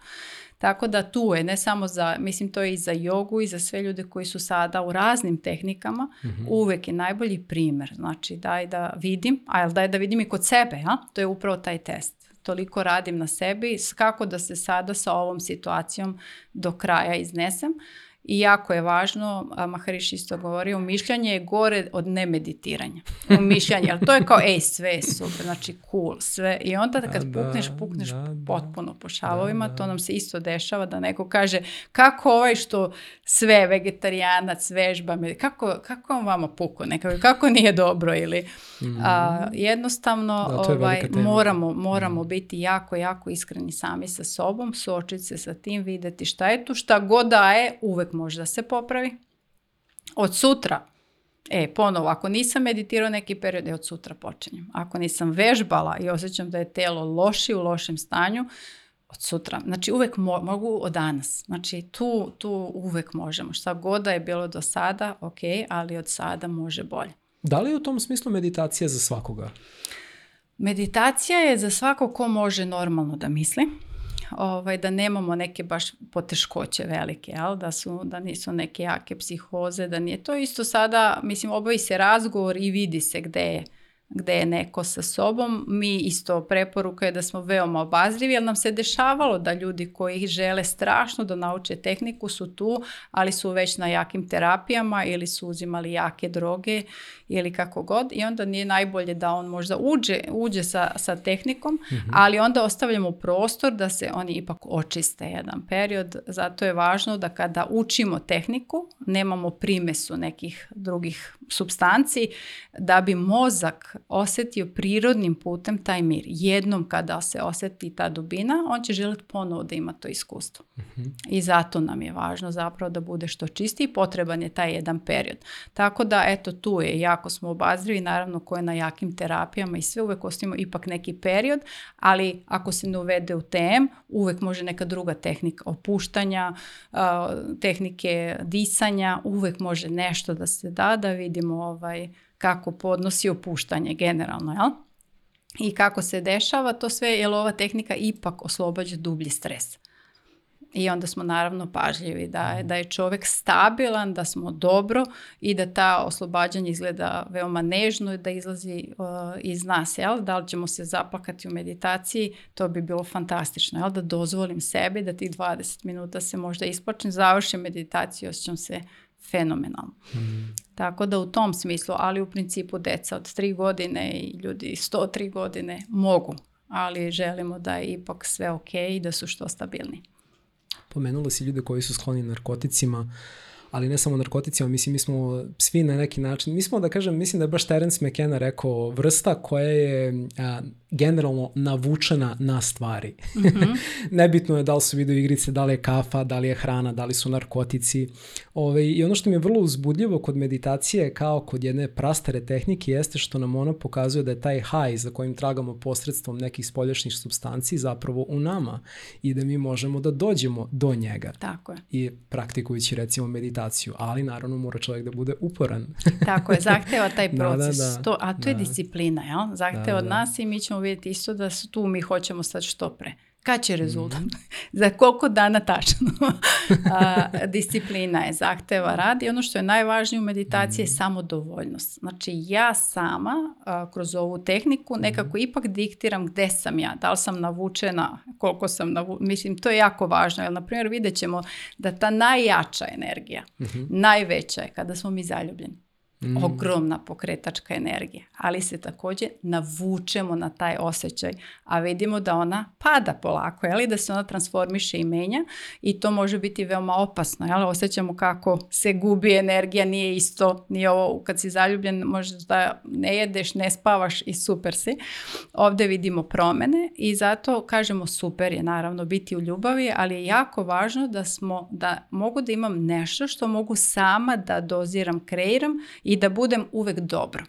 Tako da tu je, ne samo za, mislim to je i za jogu i za sve ljude koji su sada u raznim tehnikama, mm-hmm. uvek je najbolji primer. Znači daj da vidim, a jel daj da vidim i kod sebe, a? to je upravo taj test. Toliko radim na sebi, kako da se sada sa ovom situacijom do kraja iznesem. I jako je važno, a Mahariš isto govori, umišljanje je gore od nemeditiranja. Umišljanje, *laughs* ali to je kao, ej, sve je super, znači cool, sve. I onda da, kad da, pukneš, pukneš da, da. potpuno po šavovima, da, to da. nam se isto dešava da neko kaže, kako ovaj što sve vegetarijanac vežba, kako, kako on vama puku, nekako, kako nije dobro ili... A, mhm. jednostavno ovaj, moramo, moramo mm. biti jako, jako iskreni sami sa sobom, suočiti se sa tim, videti šta je tu, šta god je, uvek uvijek možda se popravi. Od sutra, e, ponovo, ako nisam meditirao neki period, e, od sutra počinjem. Ako nisam vežbala i osjećam da je telo loši u lošem stanju, od sutra. Znači uvek mo- mogu od danas. Znači tu, tu uvek možemo. Šta god da je bilo do sada, ok, ali od sada može bolje. Da li je u tom smislu meditacija za svakoga? Meditacija je za svako ko može normalno da misli ovaj, da nemamo neke baš poteškoće velike, jel? Da, su, da nisu neke jake psihoze, da nije to isto sada, mislim, obavi se razgovor i vidi se gde je gde je neko sa sobom. Mi isto preporuka je da smo veoma obazrivi, jer nam se dešavalo da ljudi koji žele strašno da nauče tehniku su tu, ali su već na jakim terapijama ili su uzimali jake droge ili kako god i onda nije najbolje da on možda uđe, uđe sa, sa tehnikom, mm -hmm. ali onda ostavljamo prostor da se oni ipak očiste jedan period. Zato je važno da kada učimo tehniku, nemamo primesu nekih drugih substanci, da bi mozak osetio prirodnim putem taj mir. Jednom kada se oseti ta dubina, on će želiti ponovo da ima to iskustvo. Mm-hmm. I zato nam je važno zapravo da bude što čistiji, potreban je taj jedan period. Tako da, eto, tu je, jako smo obazrivi, naravno koje na jakim terapijama i sve uvek ostavimo ipak neki period, ali ako se ne uvede u tem, uvek može neka druga tehnika opuštanja, tehnike disanja, uvek može nešto da se da, da vidimo ovaj, kako podnosi opuštanje generalno, jel? I kako se dešava to sve, jer ova tehnika ipak oslobađa dublji stres. I onda smo naravno pažljivi da je, da je čovjek stabilan, da smo dobro i da ta oslobađanja izgleda veoma nežno i da izlazi uh, iz nas. Jel? Da li ćemo se zaplakati u meditaciji, to bi bilo fantastično. Jel? Da dozvolim sebi da tih 20 minuta se možda isplačem, završim meditaciju, osjećam se fenomenalno. Mm. Tako da u tom smislu, ali u principu deca od 3 godine i ljudi 103 godine mogu, ali želimo da je ipak sve ok i da su što stabilni. Pomenula si ljude koji su skloni narkoticima, ali ne samo narkoticima, mislim mi smo svi na neki način, mi smo da kažem, mislim da je baš Terence McKenna rekao vrsta koja je a, generalno navučena na stvari. Mm -hmm. *laughs* Nebitno je da li su video igrice, da li je kafa, da li je hrana, da li su narkotici. Ove, ovaj, I ono što mi je vrlo uzbudljivo kod meditacije kao kod jedne prastare tehnike jeste što nam ona pokazuje da je taj haj za kojim tragamo posredstvom nekih spoljašnjih substanci zapravo u nama i da mi možemo da dođemo do njega. Tako je. I praktikujući recimo meditaciju, ali naravno mora čovjek da bude uporan. Tako je, zahteva taj proces. *laughs* da, da, da. To, a to da. je disciplina, jel? Zahteva da, da. od da. nas i mi ćemo možemo vidjeti isto da su tu mi hoćemo sad što pre. Kad će mhm. rezultat? mm *laughs* Za koliko dana tačno? *laughs* A, disciplina je, zahteva radi. Ono što je najvažnije u meditaciji mm je mhm. samodovoljnost. Znači ja sama a, kroz ovu tehniku mhm. nekako mm ipak diktiram gde sam ja. Da li sam navučena, koliko sam navučena. Mislim, to je jako važno. Jer, na primjer, vidjet ćemo da ta najjača energija, najveća je kada smo mi zaljubljeni. Mm. Ogromna pokretačka energija, ali se takođe navučemo na taj osjećaj, a vidimo da ona pada polako, jeli, da se ona transformiše i menja i to može biti veoma opasno. Jeli, osjećamo kako se gubi energija, nije isto, nije ovo kad si zaljubljen možda ne jedeš, ne spavaš i super si. Ovde vidimo promene i zato kažemo super je naravno biti u ljubavi, ali je jako važno da smo, da mogu da imam nešto što mogu sama da doziram, kreiram i da budem uvek dobro.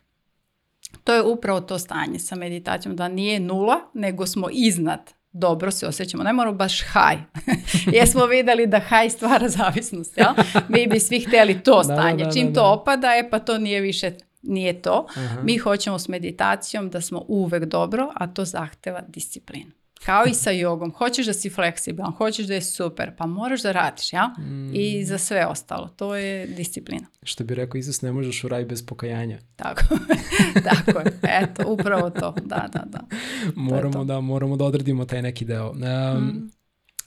To je upravo to stanje sa meditacijom, da nije nula, nego smo iznad dobro se osjećamo. Ne moramo baš haj. *laughs* Jesmo videli da haj stvara *laughs* zavisnost. Jel? Mi bi svi hteli to da, da, stanje. Da, da, Čim to da. opada, e pa to nije više nije to. Aha. Mi hoćemo s meditacijom da smo uvek dobro, a to zahteva disciplinu. Kao i sa jogom. Hoćeš da si fleksibilan, hoćeš da je super, pa moraš da radiš, ja? Mm. I za sve ostalo. To je disciplina. Što bi rekao Isus, ne možeš u raj bez pokajanja. Tako, *laughs* tako je. Eto, upravo to. Da, da, da. Moramo, da, moramo da odredimo taj neki deo. Um, mm.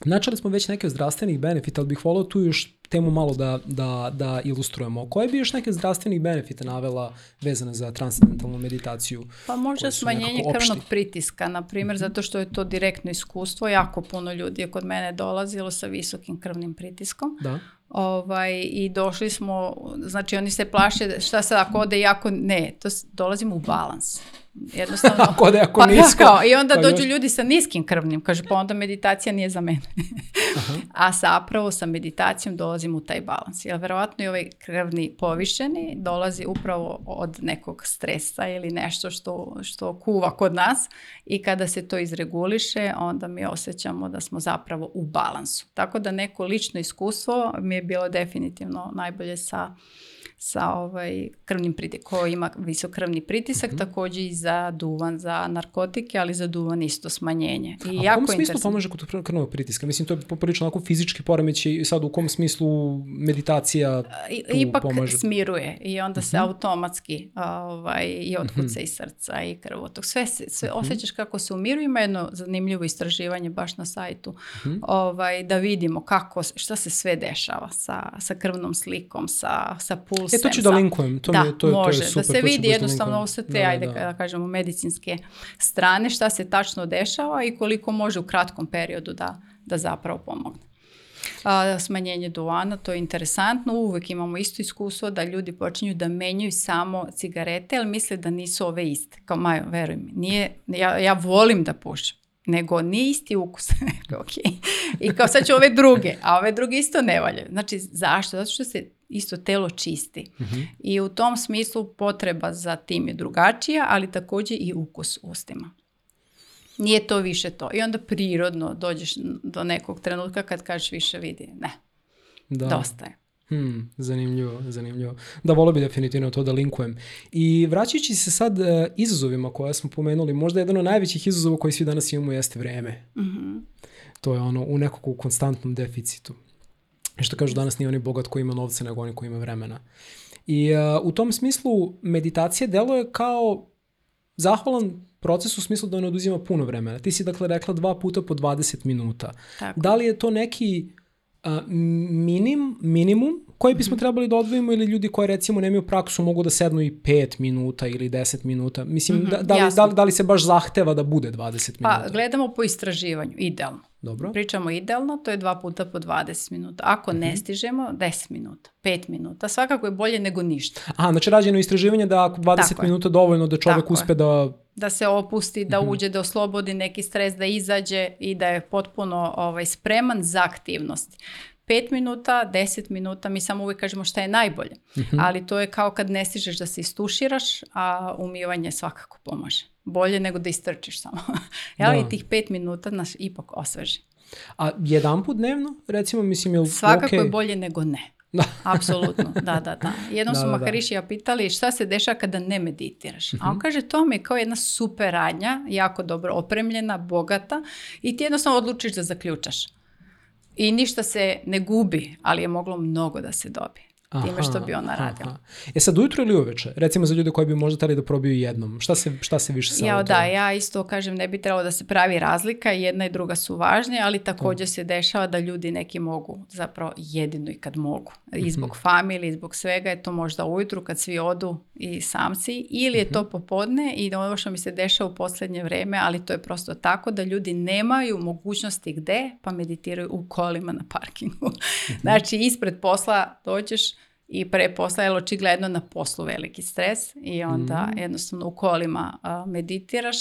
Načeli smo već neke zdravstvenih benefita, ali bih volao tu još temu malo da, da, da ilustrujemo. Koje bi još neke zdravstvenih benefita navela vezane za transcendentalnu meditaciju? Pa možda smanjenje krvnog pritiska, na primjer, mhm. zato što je to direktno iskustvo. Jako puno ljudi je kod mene dolazilo sa visokim krvnim pritiskom. Da. Ovaj, I došli smo, znači oni se plaše, šta sad ako ode jako, ne, to dolazimo u balans jednostavno. *laughs* ako da je ako pa, da, nisko. Kao, I onda pa dođu još... ljudi sa niskim krvnim, kaže pa onda meditacija nije za mene. *laughs* A zapravo sa meditacijom dolazim u taj balans. Jer verovatno i ovaj krvni povišeni dolazi upravo od nekog stresa ili nešto što, što kuva kod nas i kada se to izreguliše onda mi osjećamo da smo zapravo u balansu. Tako da neko lično iskustvo mi je bilo definitivno najbolje sa sa ovaj, krvnim pritisak, ko ima visok krvni pritisak, mm -hmm. takođe i za duvan, za narkotike, ali za duvan isto smanjenje. I A jako u kom smislu pomaže kod krvnog pritiska? Mislim, to je poprično onako fizički poremeć i sad u kom smislu meditacija e, tu Ipak pomaže? smiruje i onda se mm -hmm. automatski ovaj, i mhm. otkuca mm -hmm. i srca i krvotok. Sve, sve mm -hmm. osjećaš kako se umiruje. Ima jedno zanimljivo istraživanje baš na sajtu mm -hmm. ovaj, da vidimo kako, šta se sve dešava sa, sa krvnom slikom, sa, sa pulsom, E, to ću da linkujem. To da, mi je, to, da, može. To je da super, da se vidi jednostavno da sve te, da, ajde, da. da kažemo, medicinske strane, šta se tačno dešava i koliko može u kratkom periodu da, da zapravo pomogne. A, smanjenje duana, to je interesantno. Uvek imamo isto iskustvo da ljudi počinju da menjaju samo cigarete, ali misle da nisu ove iste. Kao Majo, veruj mi, nije, ja, ja volim da pušim nego nije isti ukus. *laughs* okay. I kao sad ću ove druge, a ove druge isto ne valje. Znači, zašto? Zato što se isto telo čisti. Mm-hmm. I u tom smislu potreba za tim je drugačija, ali takođe i ukus ustima. Nije to više to. I onda prirodno dođeš do nekog trenutka kad kažeš više vidi. Ne, da. dosta je. Hmm, zanimljivo, zanimljivo. Da, volio bi definitivno to da linkujem. I vraćajući se sad uh, izazovima koje smo pomenuli, možda jedan od najvećih izazova koji svi danas imamo jeste vreme. Mm-hmm. To je ono u nekakvom konstantnom deficitu. I što kažu danas nije onaj bogat koji ima novce, nego onaj koji ima vremena. I a, e, u tom smislu meditacija deluje kao zahvalan proces u smislu da ne oduzima puno vremena. Ti si dakle rekla dva puta po 20 minuta. Tako. Da li je to neki minim, minimum koji bismo mhm. trebali da odvojimo ili ljudi koji recimo nemaju praksu mogu da sednu i 5 minuta ili 10 minuta. Mislim, mm -hmm, da, da, li, da, li, da li se baš zahteva da bude 20 pa, minuta? Pa, gledamo po istraživanju, idealno. Dobro. Pričamo idealno, to je dva puta po 20 minuta. Ako mm -hmm. ne mhm. stižemo, 10 minuta, 5 minuta. Svakako je bolje nego ništa. A, znači rađeno istraživanje da 20 Tako minuta je. dovoljno da čovek Tako uspe je. da da se opusti, da mhm. uđe, da oslobodi neki stres, da izađe i da je potpuno ovaj, spreman za aktivnost. 5 minuta, 10 minuta, mi samo uvijek kažemo šta je najbolje, mhm. ali to je kao kad ne stižeš da se istuširaš, a umivanje svakako pomaže. Bolje nego da istrčiš samo. ali *laughs* da. tih 5 minuta nas ipak osveži. A jedan put dnevno, recimo, mislim, je Svakako okay. je bolje nego ne. *laughs* Apsolutno, da, da, da. Jednom da, su da, da. Makarišija pitali šta se dešava kada ne meditiraš. A on mhm. kaže, to mi je kao jedna super radnja, jako dobro opremljena, bogata i ti jednostavno odlučiš da zaključaš. I ništa se ne gubi, ali je moglo mnogo da se dobije aha, time što bi ona radila. Aha. E sad ujutro ili uveče? Recimo za ljude koji bi možda tali da probiju jednom. Šta se, šta se više savjetuje? Ja, da, ja isto kažem ne bi trebalo da se pravi razlika, jedna i druga su važne, ali takođe da. se dešava da ljudi neki mogu, zapravo jedino i kad mogu. I mhm. zbog mm -hmm. familije, i zbog svega je to možda ujutru kad svi odu i samci, ili je mm -hmm. to mhm. popodne i da ono što mi se dešava u poslednje vreme, ali to je prosto tako da ljudi nemaju mogućnosti gde, pa meditiraju u kolima na parkingu. *laughs* Mm -hmm. znači, ispred posla dođeš, i pre posla, jer očigledno na poslu veliki stres i onda mm. jednostavno u kolima a, meditiraš.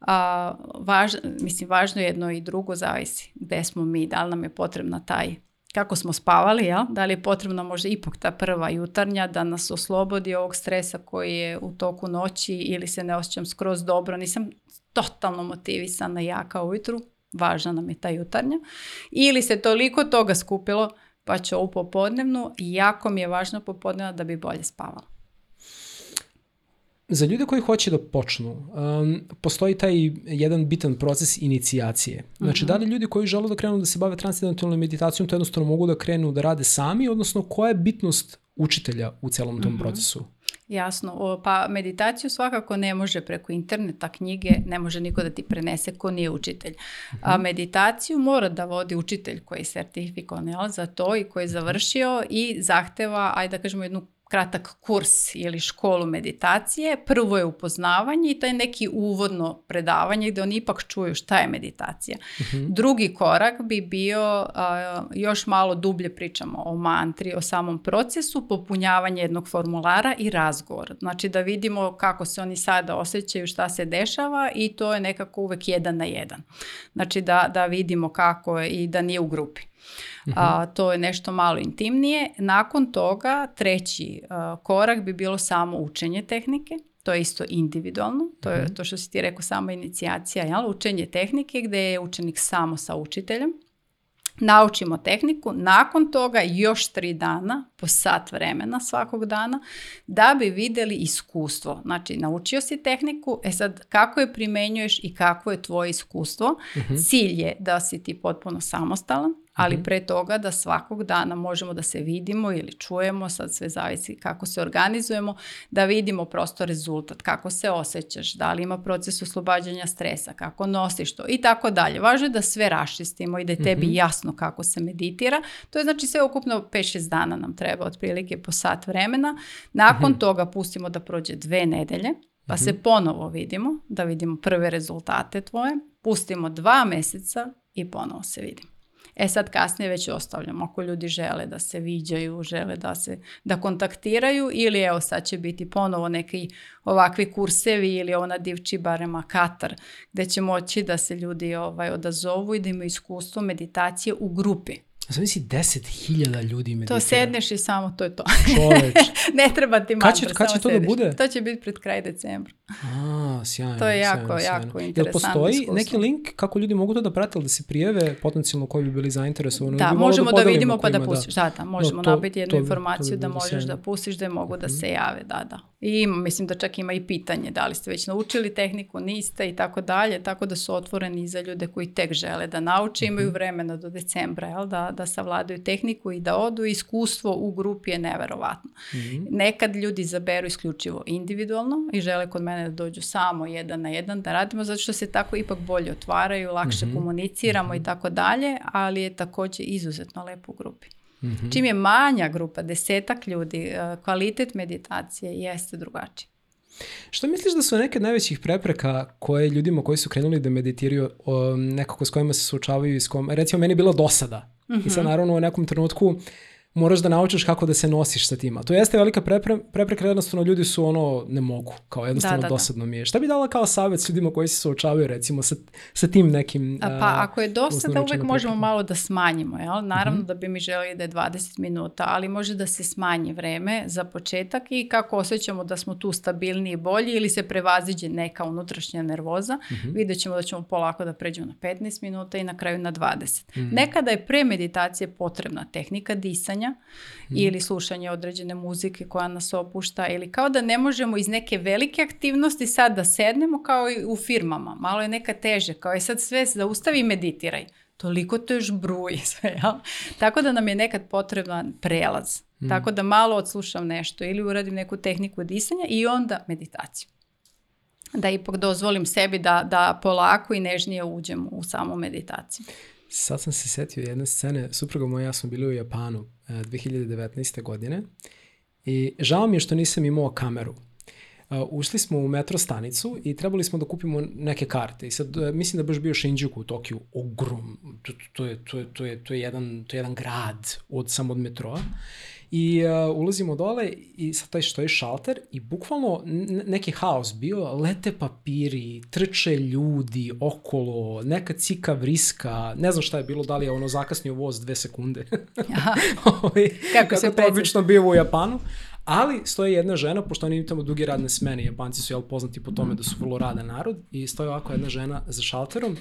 A, važ, mislim, važno je jedno i drugo zavisi gde smo mi, da li nam je potrebna taj kako smo spavali, ja? da li je potrebna možda ipak ta prva jutarnja da nas oslobodi ovog stresa koji je u toku noći ili se ne osjećam skroz dobro, nisam totalno motivisana jaka ujutru, važna nam je ta jutarnja, ili se toliko toga skupilo pa ću ovu popodnevnu jako mi je važno popodnevna da bi bolje spavala. Za ljude koji hoće da počnu, um, postoji taj jedan bitan proces inicijacije. Znači, uh -huh. da mhm. li ljudi koji žele da krenu da se bave transcendentalnom meditacijom, to jednostavno mogu da krenu da rade sami, odnosno koja je bitnost učitelja u celom tom uh mhm. -huh. procesu? Jasno, o, pa meditaciju svakako ne može preko interneta, knjige, ne može niko da ti prenese ko nije učitelj. A mhm. meditaciju mora da vodi učitelj koji je sertifikovan za to i koji je mhm. završio i zahteva, ajde da kažemo, jednu kratak kurs ili školu meditacije. Prvo je upoznavanje i taj neki uvodno predavanje gde oni ipak čuju šta je meditacija. Uh mhm. -huh. Drugi korak bi bio uh, još malo dublje pričamo o mantri, o samom procesu, popunjavanje jednog formulara i razgovor. Znači da vidimo kako se oni sada osjećaju, šta se dešava i to je nekako uvek jedan na jedan. Znači da, da vidimo kako je i da nije u grupi. Mhm. a, to je nešto malo intimnije. Nakon toga treći a, korak bi bilo samo učenje tehnike. To je isto individualno, to je mhm. to što si ti rekao sama inicijacija, jel? učenje tehnike gdje je učenik samo sa učiteljem. Naučimo tehniku, nakon toga još tri dana, po sat vremena svakog dana, da bi videli iskustvo. Znači, naučio si tehniku, e sad kako je primenjuješ i kako je tvoje iskustvo. Uh mhm. -huh. Cilj je da si ti potpuno samostalan, ali mhm. pre toga da svakog dana možemo da se vidimo ili čujemo, sad sve zavisi kako se organizujemo, da vidimo prosto rezultat, kako se osjećaš, da li ima proces oslobađanja stresa, kako nosiš to i tako dalje. Važno je da sve raščistimo i da je tebi mhm. jasno kako se meditira. To je znači sve ukupno 5-6 dana nam treba, otprilike po sat vremena. Nakon mhm. toga pustimo da prođe dve nedelje, pa se ponovo vidimo, da vidimo prve rezultate tvoje, pustimo dva meseca i ponovo se vidimo. E sad kasnije već ostavljam ako ljudi žele da se viđaju, žele da se da kontaktiraju ili evo sad će biti ponovo neki ovakvi kursevi ili ona divči barema Katar gde će moći da se ljudi ovaj odazovu i da imaju iskustvo meditacije u grupi. Sam misli 10.000 ljudi meditira. To sedneš i samo to je to. Čoveč. *laughs* ne treba ti mantra, kad će, kad će to sedneš. da bude? To će biti pred kraj decembra. A, sjajno. To je jako, sjajno, jako interesantno. Jel postoji iskustvo. neki link kako ljudi mogu to da prate da se prijeve potencijalno koji bi bili zainteresovani? Da, bi možemo da, da vidimo pa da, da pustiš. Da, da, možemo no, to, nabiti jednu to, informaciju to bi da možeš sjajno. da pustiš, da mogu da mhm. se jave, da, da. I ima, mislim da čak ima i pitanje da li ste već naučili tehniku, niste i tako dalje, tako da su otvoreni za ljude koji tek žele da nauče, mhm. imaju vremena do decembra, jel, da, da da savladaju tehniku i da odu, iskustvo u grupi je neverovatno. Mm -hmm. Nekad ljudi zaberu isključivo individualno i žele kod mene da dođu samo jedan na jedan da radimo, zato što se tako ipak bolje otvaraju, lakše mm -hmm. komuniciramo i mhm. tako dalje, ali je takođe izuzetno lepo u grupi. Mm -hmm. Čim je manja grupa, desetak ljudi, eh, kvalitet meditacije jeste drugačiji. Šta misliš da su neke od najvećih prepreka koje ljudima koji su krenuli da meditiraju um, nekako s kojima se suočavaju i s kom... Recimo, meni je bilo dosada. Mm -hmm. I sad mhm. naravno u nekom trenutku uh, moraš da naučiš kako da se nosiš sa tima. To jeste velika prepre, prepreka, jednostavno ljudi su ono, ne mogu, kao jednostavno da, da, da. dosadno da. mi je. Šta bi dala kao savjet s ljudima koji se suočavaju recimo sa, sa tim nekim... A, pa ako je dosada uvek možemo malo da smanjimo, jel? Naravno mm -hmm. da bi mi želeli da je 20 minuta, ali može da se smanji vreme za početak i kako osjećamo da smo tu stabilniji i bolji ili se prevaziđe neka unutrašnja nervoza, mm -hmm. vidjet ćemo da ćemo polako da pređemo na 15 minuta i na kraju na 20. Mm -hmm. Nekada je pre meditacije potrebna tehnika disanja čitanja mm. ili slušanje određene muzike koja nas opušta ili kao da ne možemo iz neke velike aktivnosti sad da sednemo kao i u firmama. Malo je neka teže, kao je sad sve zaustavi i meditiraj. Toliko to još bruji sve, ja? Tako da nam je nekad potreban prelaz. Mm. Tako da malo odslušam nešto ili uradim neku tehniku disanja i onda meditaciju da ipak dozvolim sebi da, da polako i nežnije uđem u samu meditaciju. Sad sam se setio jedne scene, supruga moja ja smo bili u Japanu 2019. E, godine i žao mi je što nisam imao kameru. E, ušli smo u metro stanicu i trebali smo da kupimo neke karte. I sad e, mislim da baš bio Shinjuku u Tokiju, ogrom. To, to, je, to, je, to, je, to, je jedan, to je jedan grad od sam od metroa. I uh, ulazimo dole i sa taj što je šalter i bukvalno neki haos bio, lete papiri, trče ljudi okolo, neka cika vriska, ne znam šta je bilo, da li je ono zakasnio voz dve sekunde. *laughs* Ovaj, kako, kako se to obično bivo u Japanu. Ali stoje jedna žena, pošto oni tamo duge radne smene, Japanci su jel poznati po tome mhm. da su vrlo radan narod, i stoje ovako jedna žena za šalterom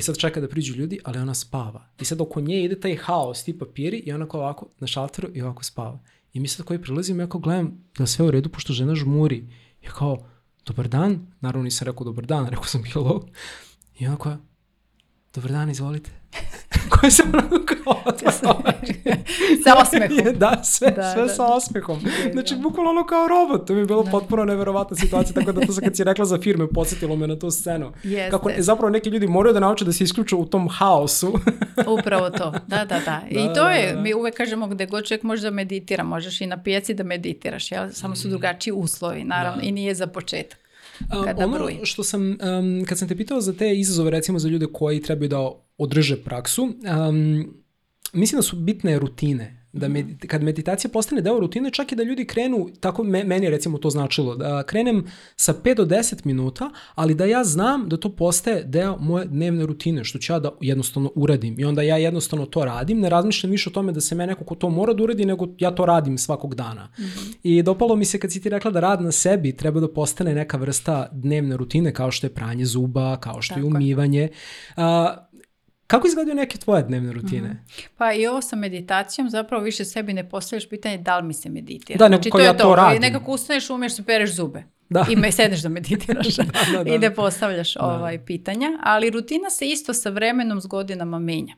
I sad čeka da priđu ljudi, ali ona spava. I sad oko nje ide taj haos, ti papiri i ona kao ovako na šalteru i ovako spava. I mi sad koji prilazimo, ja kao gledam da sve u redu, pošto žena žmuri. Ja kao, dobar dan, naravno nisam rekao dobar dan, *laughs* rekao sam hello. I ona koja, dobar dan, izvolite. Koje sam onako kao Sa osmehom. da, sve, da, sve da, sa osmehom. Da, znači, da. ono kao robot. To mi je bilo da. potpuno neverovatna situacija, tako da to sa kad si rekla za firme, podsjetilo me na tu scenu. Jeste. Kako zapravo neki ljudi moraju da nauče da se isključu u tom haosu. *laughs* Upravo to, da, da, da, da. I da, to da, je, da, da. mi uvek kažemo gde god čovjek može da meditira, možeš i na pijaci da meditiraš, jel? samo su mm. drugačiji uslovi, naravno, da. i nije za početak. Kada ono bruji. što sam, um, kad sam te pitao za te izazove, recimo za ljude koji trebaju da održe praksu, um, mislim da su bitne rutine Da med, kad meditacija postane deo rutine, čak i da ljudi krenu, tako me, meni je recimo to značilo, da krenem sa 5 do 10 minuta, ali da ja znam da to postaje deo moje dnevne rutine, što ću ja da jednostavno uradim. I onda ja jednostavno to radim, ne razmišljam više o tome da se me neko ko to mora da uradi, nego ja to radim svakog dana. Mm -hmm. I dopalo mi se kad si ti rekla da rad na sebi treba da postane neka vrsta dnevne rutine, kao što je pranje zuba, kao što tako. je umivanje. Uh, Kako izgledaju neke tvoje dnevne rutine? Mhm. Pa i ovo sa meditacijom zapravo više sebi ne postavljaš pitanje da li mi se meditira. Da, znači, to ja je to, to radim. Nekako ustaneš, umiješ se pereš zube. Da. I me sedneš da meditiraš *laughs* da, da, da, i ne postavljaš da. ovaj, pitanja. Ali rutina se isto sa vremenom s godinama menja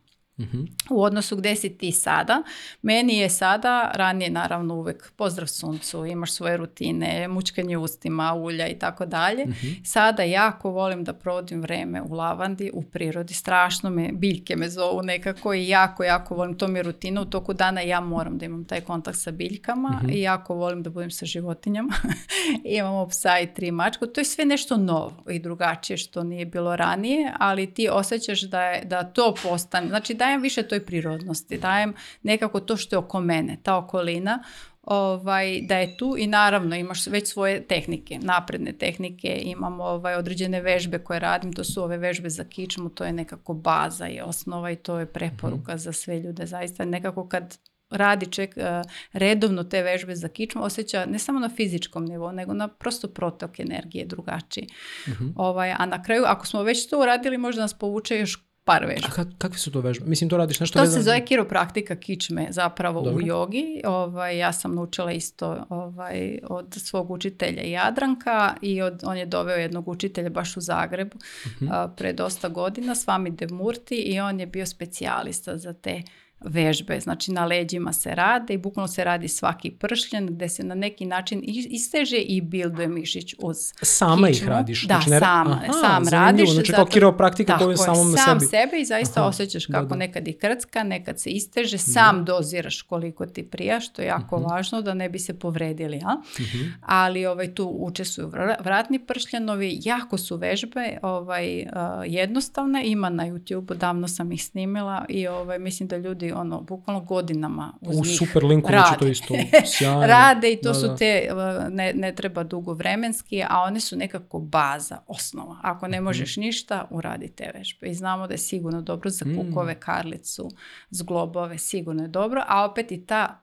uh u odnosu gde si ti sada. Meni je sada, ranije naravno uvek pozdrav suncu, imaš svoje rutine, mučkanje ustima, ulja i tako dalje. Mhm. Sada jako volim da provodim vreme u lavandi, u prirodi, strašno me, biljke me zovu nekako i jako, jako volim, to mi je rutina, u toku dana ja moram da imam taj kontakt sa biljkama mhm. i jako volim da budem sa životinjama. *laughs* Imamo psa i tri mačka, to je sve nešto novo i drugačije što nije bilo ranije, ali ti osjećaš da, je, da to postane, znači da dajem više toj prirodnosti, dajem nekako to što je oko mene, ta okolina, ovaj, da je tu i naravno imaš već svoje tehnike, napredne tehnike, imam ovaj, određene vežbe koje radim, to su ove vežbe za kičmu, to je nekako baza i osnova i to je preporuka mhm. za sve ljude, zaista nekako kad radi ček eh, redovno te vežbe za kičmu, osjeća ne samo na fizičkom nivou, nego na prosto protok energije drugačije. Mm -hmm. ovaj, a na kraju, ako smo već to uradili, možda nas povuče još par vežba. A kak, kakve su to vežbe? Mislim, to radiš nešto... To vezano... se zove kiropraktika kičme zapravo Dobro. u jogi. Ovaj, ja sam naučila isto ovaj, od svog učitelja Jadranka i od, on je doveo jednog učitelja baš u Zagrebu uh mhm. -huh. a, pre dosta godina, Svami Demurti i on je bio specijalista za te vežbe. Znači na leđima se rade i bukvalno se radi svaki pršljen gde se na neki način isteže i bilduje mišić uz Sama kičmu. ih radiš? Da, znači, ne... sama, aha, sam radiš. Znači zato, kao kiropraktika koju samom sam sebi. sebe i zaista aha, osjećaš da, kako da, da. nekad i krcka, nekad se isteže, mhm. sam da. doziraš koliko ti prija, što je jako uh mhm. -huh. važno da ne bi se povredili. A? Uh -huh. Ali ovaj, tu učestvuju vratni pršljenovi, jako su vežbe ovaj, jednostavne, ima na YouTube, davno sam ih snimila i ovaj, mislim da ljudi ono, bukvalno godinama uz U njih super linku rade. to isto. *laughs* Sjajno. rade i to da, su da. te, e, ne, ne treba dugo vremenski, a one su nekako baza, osnova. Ako ne mhm. možeš mm. ništa, uradi te vežbe. I znamo da je sigurno dobro za mm. kukove, karlicu, zglobove, sigurno je dobro, a opet i ta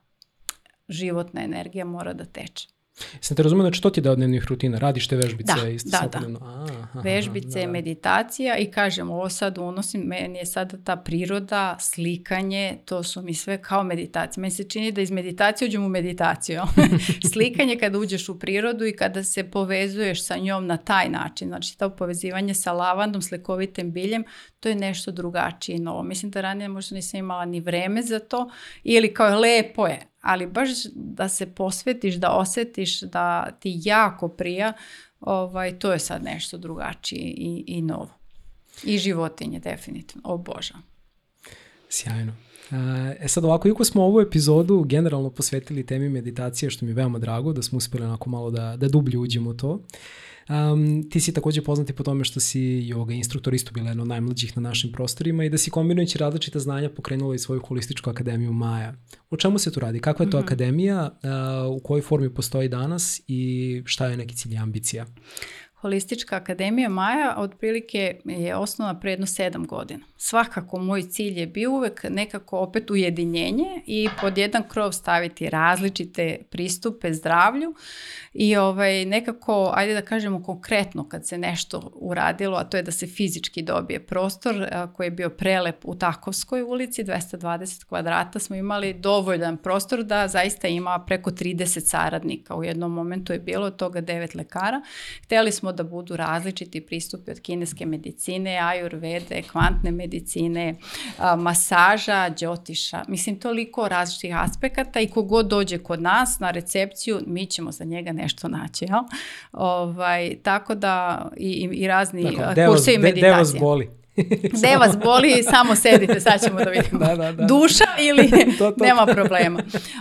životna energija mora da teče. Sam te razumio, znači to ti je dao dnevnih rutina, radiš te vežbice? Da, isto da, da. A, aha, vežbice, da, da. meditacija i kažem, ovo sad unosim, meni je sada ta priroda, slikanje, to su mi sve kao meditacija. Meni se čini da iz meditacije uđem u meditaciju. *laughs* slikanje kada uđeš u prirodu i kada se povezuješ sa njom na taj način, znači to povezivanje sa lavandom, slikovitim biljem, to je nešto drugačije i novo. Mislim da ranije možda nisam imala ni vreme za to ili kao lepo je, ali baš da se posvetiš, da osetiš da ti jako prija, ovaj, to je sad nešto drugačije i, i novo. I životinje, definitivno. O Obožavam. Sjajno. E sad ovako, iako smo ovu epizodu generalno posvetili temi meditacije, što mi je veoma drago da smo uspeli onako malo da, da dublje uđemo u to, Um, ti si takođe poznati po tome što si yoga instruktor, isto bila jedna od najmlađih na našim prostorima i da si kombinujući različita znanja pokrenula i svoju holističku akademiju Maja. O čemu se tu radi? Kakva je to mm -hmm. akademija? Uh, u kojoj formi postoji danas i šta je neki cilj i ambicija? Holistička akademija Maja otprilike je osnovna predno sedam godina. Svakako moj cilj je bio uvek nekako opet ujedinjenje i pod jedan krov staviti različite pristupe zdravlju i ovaj, nekako, ajde da kažemo konkretno kad se nešto uradilo, a to je da se fizički dobije prostor koji je bio prelep u Takovskoj ulici, 220 kvadrata smo imali dovoljan prostor da zaista ima preko 30 saradnika. U jednom momentu je bilo toga 9 lekara. Hteli smo smo da budu različiti pristupi od kineske medicine, ajurvede, kvantne medicine, masaža, džotiša. Mislim, toliko različitih aspekata i kogod dođe kod nas na recepciju, mi ćemo za njega nešto naći. Jel? Ovaj, tako da i, i razni dakle, kurse i meditacije. Devos boli. Gde *laughs* vas boli, samo sedite, sad ćemo da vidimo. Da, da, da. Duša ili *laughs* to, to. nema problema.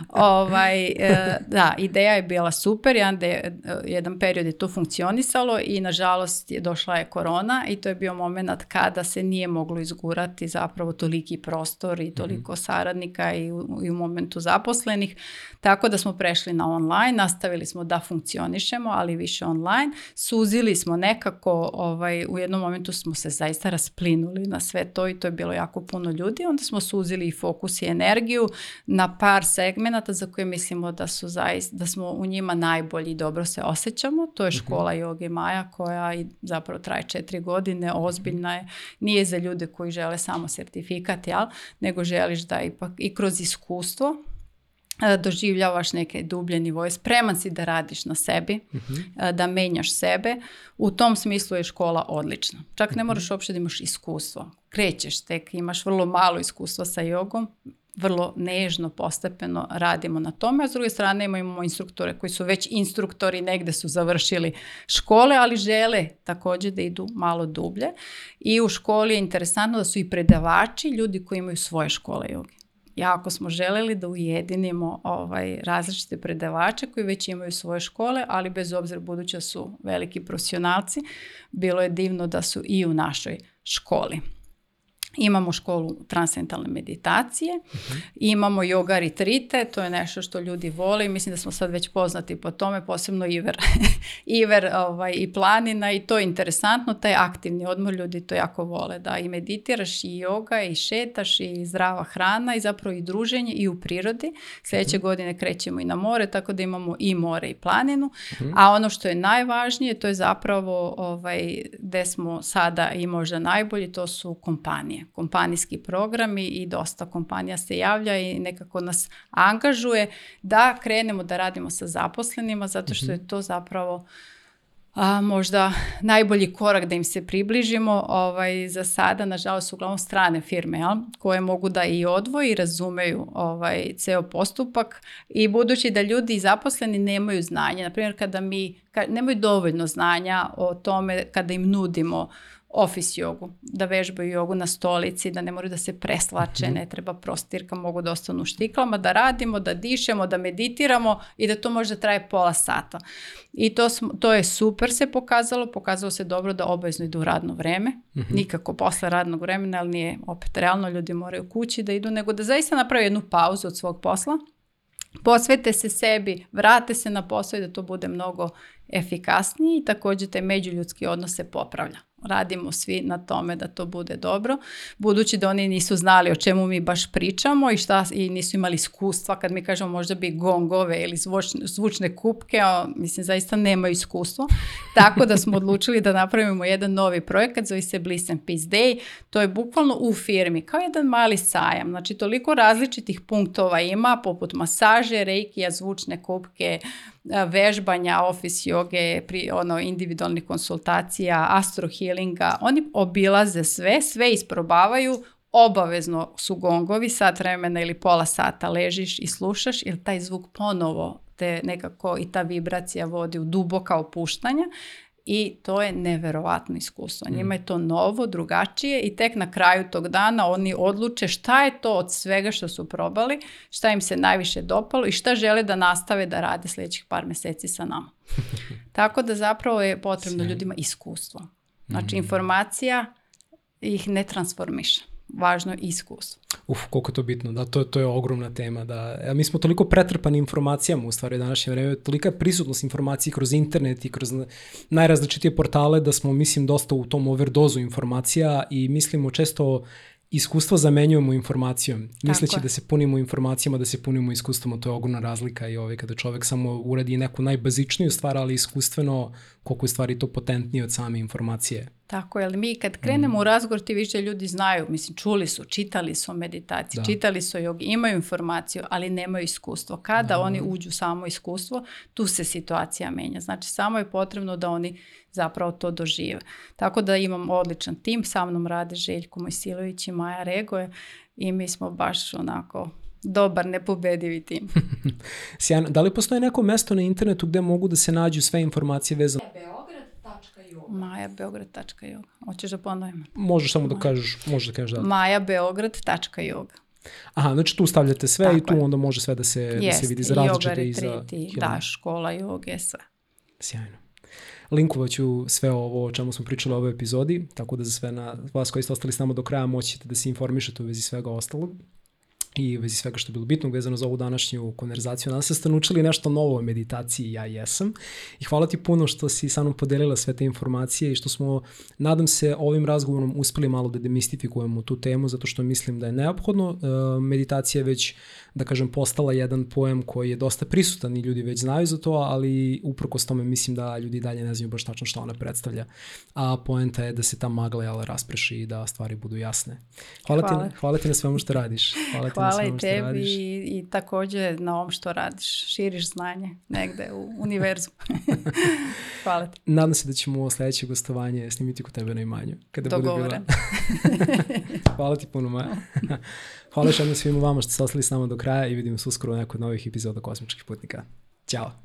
ovaj, e, da, ideja je bila super, jedan, de, jedan period je to funkcionisalo i nažalost je došla je korona i to je bio moment kada se nije moglo izgurati zapravo toliki prostor i mhm. toliko mm -hmm. saradnika i u, i u momentu zaposlenih. Tako da smo prešli na online, nastavili smo da funkcionišemo, ali više online. Suzili smo nekako, ovaj, u jednom momentu smo se zaista rasplivali prinuli na sve to i to je bilo jako puno ljudi. Onda smo suzili i fokus i energiju na par segmenata za koje mislimo da su zaista, da smo u njima najbolji i dobro se osjećamo. To je mhm. škola mm -hmm. Joge Maja koja i zapravo traje četiri godine, mhm. ozbiljna je, nije za ljude koji žele samo sertifikat, jel? nego želiš da ipak i kroz iskustvo E, doživljavaš neke dublje nivoje, spreman si da radiš na sebi, uh-huh. da menjaš sebe, u tom smislu je škola odlična. Čak ne mhm. moraš uopšte da imaš iskustvo. Krećeš tek, imaš vrlo malo iskustva sa jogom, vrlo nežno, postepeno radimo na tome, a s druge strane imamo instruktore koji su već instruktori, negde su završili škole, ali žele takođe da idu malo dublje. I u školi je interesantno da su i predavači ljudi koji imaju svoje škole jogi. I ako smo želeli da ujedinimo ovaj, različite predavače koji već imaju svoje škole, ali bez obzira buduća da su veliki profesionalci, bilo je divno da su i u našoj školi. Imamo školu transcendentalne meditacije, imamo yoga retrite, to je nešto što ljudi vole i mislim da smo sad već poznati po tome, posebno Iver, *laughs* Iver ovaj, i planina i to je interesantno, taj aktivni odmor ljudi to jako vole, da i meditiraš i yoga i šetaš i zdrava hrana i zapravo i druženje i u prirodi. Sljedeće uh godine krećemo i na more, tako da imamo i more i planinu, uh a ono što je najvažnije to je zapravo ovaj, gde smo sada i možda najbolji, to su kompanije kompanije, kompanijski programi i dosta kompanija se javlja i nekako nas angažuje da krenemo da radimo sa zaposlenima zato što je mhm. to zapravo a, možda najbolji korak da im se približimo ovaj, za sada, nažalost, su uglavnom strane firme, jel? koje mogu da i odvoji i razumeju ovaj, ceo postupak i budući da ljudi i zaposleni nemaju znanja, na primjer kada mi, ka, nemaju dovoljno znanja o tome kada im nudimo office jogu, da vežbaju jogu na stolici, da ne moraju da se preslače, mhm. ne treba prostirka, mogu da ostanu u štiklama, da radimo, da dišemo, da meditiramo i da to možda traje pola sata. I to, smo, to je super se pokazalo, pokazalo se dobro da obavezno idu u radno vreme, mhm. nikako posle radnog vremena, ali nije opet realno, ljudi moraju kući da idu, nego da zaista naprave jednu pauzu od svog posla, posvete se sebi, vrate se na posao i da to bude mnogo efikasnije i takođe te međuljudski odnos se popravlja radimo svi na tome da to bude dobro. Budući da oni nisu znali o čemu mi baš pričamo i, šta, i nisu imali iskustva, kad mi kažemo možda bi gongove ili zvučne, zvučne kupke, a, mislim zaista nemaju iskustvo. *laughs* Tako da smo odlučili da napravimo jedan novi projekat, zove se Bliss and Peace Day. To je bukvalno u firmi, kao jedan mali sajam. Znači toliko različitih punktova ima, poput masaže, reikija, zvučne kupke, vežbanja, office joge, pri, ono, individualnih konsultacija, astrohirurgija, healinga, oni obilaze sve, sve isprobavaju, obavezno su gongovi, sat vremena ili pola sata ležiš i slušaš, jer taj zvuk ponovo te nekako i ta vibracija vodi u duboka opuštanja i to je neverovatno iskustvo. Mm. Njima je to novo, drugačije i tek na kraju tog dana oni odluče šta je to od svega što su probali, šta im se najviše dopalo i šta žele da nastave da rade sledećih par meseci sa nama. *laughs* Tako da zapravo je potrebno ljudima iskustvo. Znači mm. informacija ih ne transformiše. Važno je iskustvo. Uf, koliko je to bitno, da, to, to je ogromna tema, da, ja, e, mi smo toliko pretrpani informacijama u stvari u današnje vreme, tolika je prisutnost informacije kroz internet i kroz najrazličitije portale da smo, mislim, dosta u tom overdozu informacija i mislimo često iskustvo zamenjujemo informacijom, misleći je. da se punimo informacijama, da se punimo iskustvom, to je ogromna razlika i ovaj, kada čovek samo uradi neku najbazičniju stvar, ali iskustveno koliko je stvari to potentnije od same informacije. Tako je, ali mi kad krenemo mm. u razgovor ti više ljudi znaju, mislim čuli su, čitali su o meditaciji, da. čitali su jog, imaju informaciju, ali nemaju iskustvo. Kada da. oni uđu samo iskustvo, tu se situacija menja. Znači samo je potrebno da oni zapravo to dožive. Tako da imam odličan tim, sa mnom rade Željko Mojsilović i Maja Regoje i mi smo baš onako dobar, nepobedivi tim. *laughs* Sjajno. Da li postoji neko mesto na internetu gde mogu da se nađu sve informacije vezano? Beograd.joga. Majabeograd.joga. Hoćeš da ponovim? Možeš samo da kažeš, možeš da kažeš da. Majabeograd.yoga. Aha, znači tu stavljate sve Tako i tu je. onda može sve da se, Jest, da se vidi za različite i za... Da, škola joge, sve. Sjajno. Linkovaću sve ovo o čemu smo pričali u ovoj epizodi, tako da za sve na vas koji ste ostali s nama do kraja moćete da se informišete u vezi svega ostalog i u vezi svega što je bilo bitno vezano za ovu današnju konverzaciju. Nadam se da ste naučili nešto novo o meditaciji, ja jesam. I hvala ti puno što si sa mnom podelila sve te informacije i što smo, nadam se, ovim razgovorom uspeli malo da demistifikujemo tu temu, zato što mislim da je neophodno. E, meditacija je već, da kažem, postala jedan pojem koji je dosta prisutan i ljudi već znaju za to, ali uprkos tome mislim da ljudi dalje ne znaju baš tačno šta ona predstavlja. A poenta je da se ta magla jala raspreši i da stvari budu jasne. Hvala, hvala. Ti, na, hvala ti na svemu što radiš. Hvala, hvala. Hvala i tebi i, i također na ovom što radiš. Širiš znanje negde u *laughs* univerzu. *laughs* Hvala ti. Nadam se da ćemo sljedeće gostovanje snimiti kod tebe na imanju. Kada Dogovoren. Bude bila. *laughs* Hvala ti puno, Maja. Hvala što jednom svima vama što ste ostali s nama do kraja i vidimo se uskoro u nekoj novih epizoda Kosmičkih putnika. Ćao!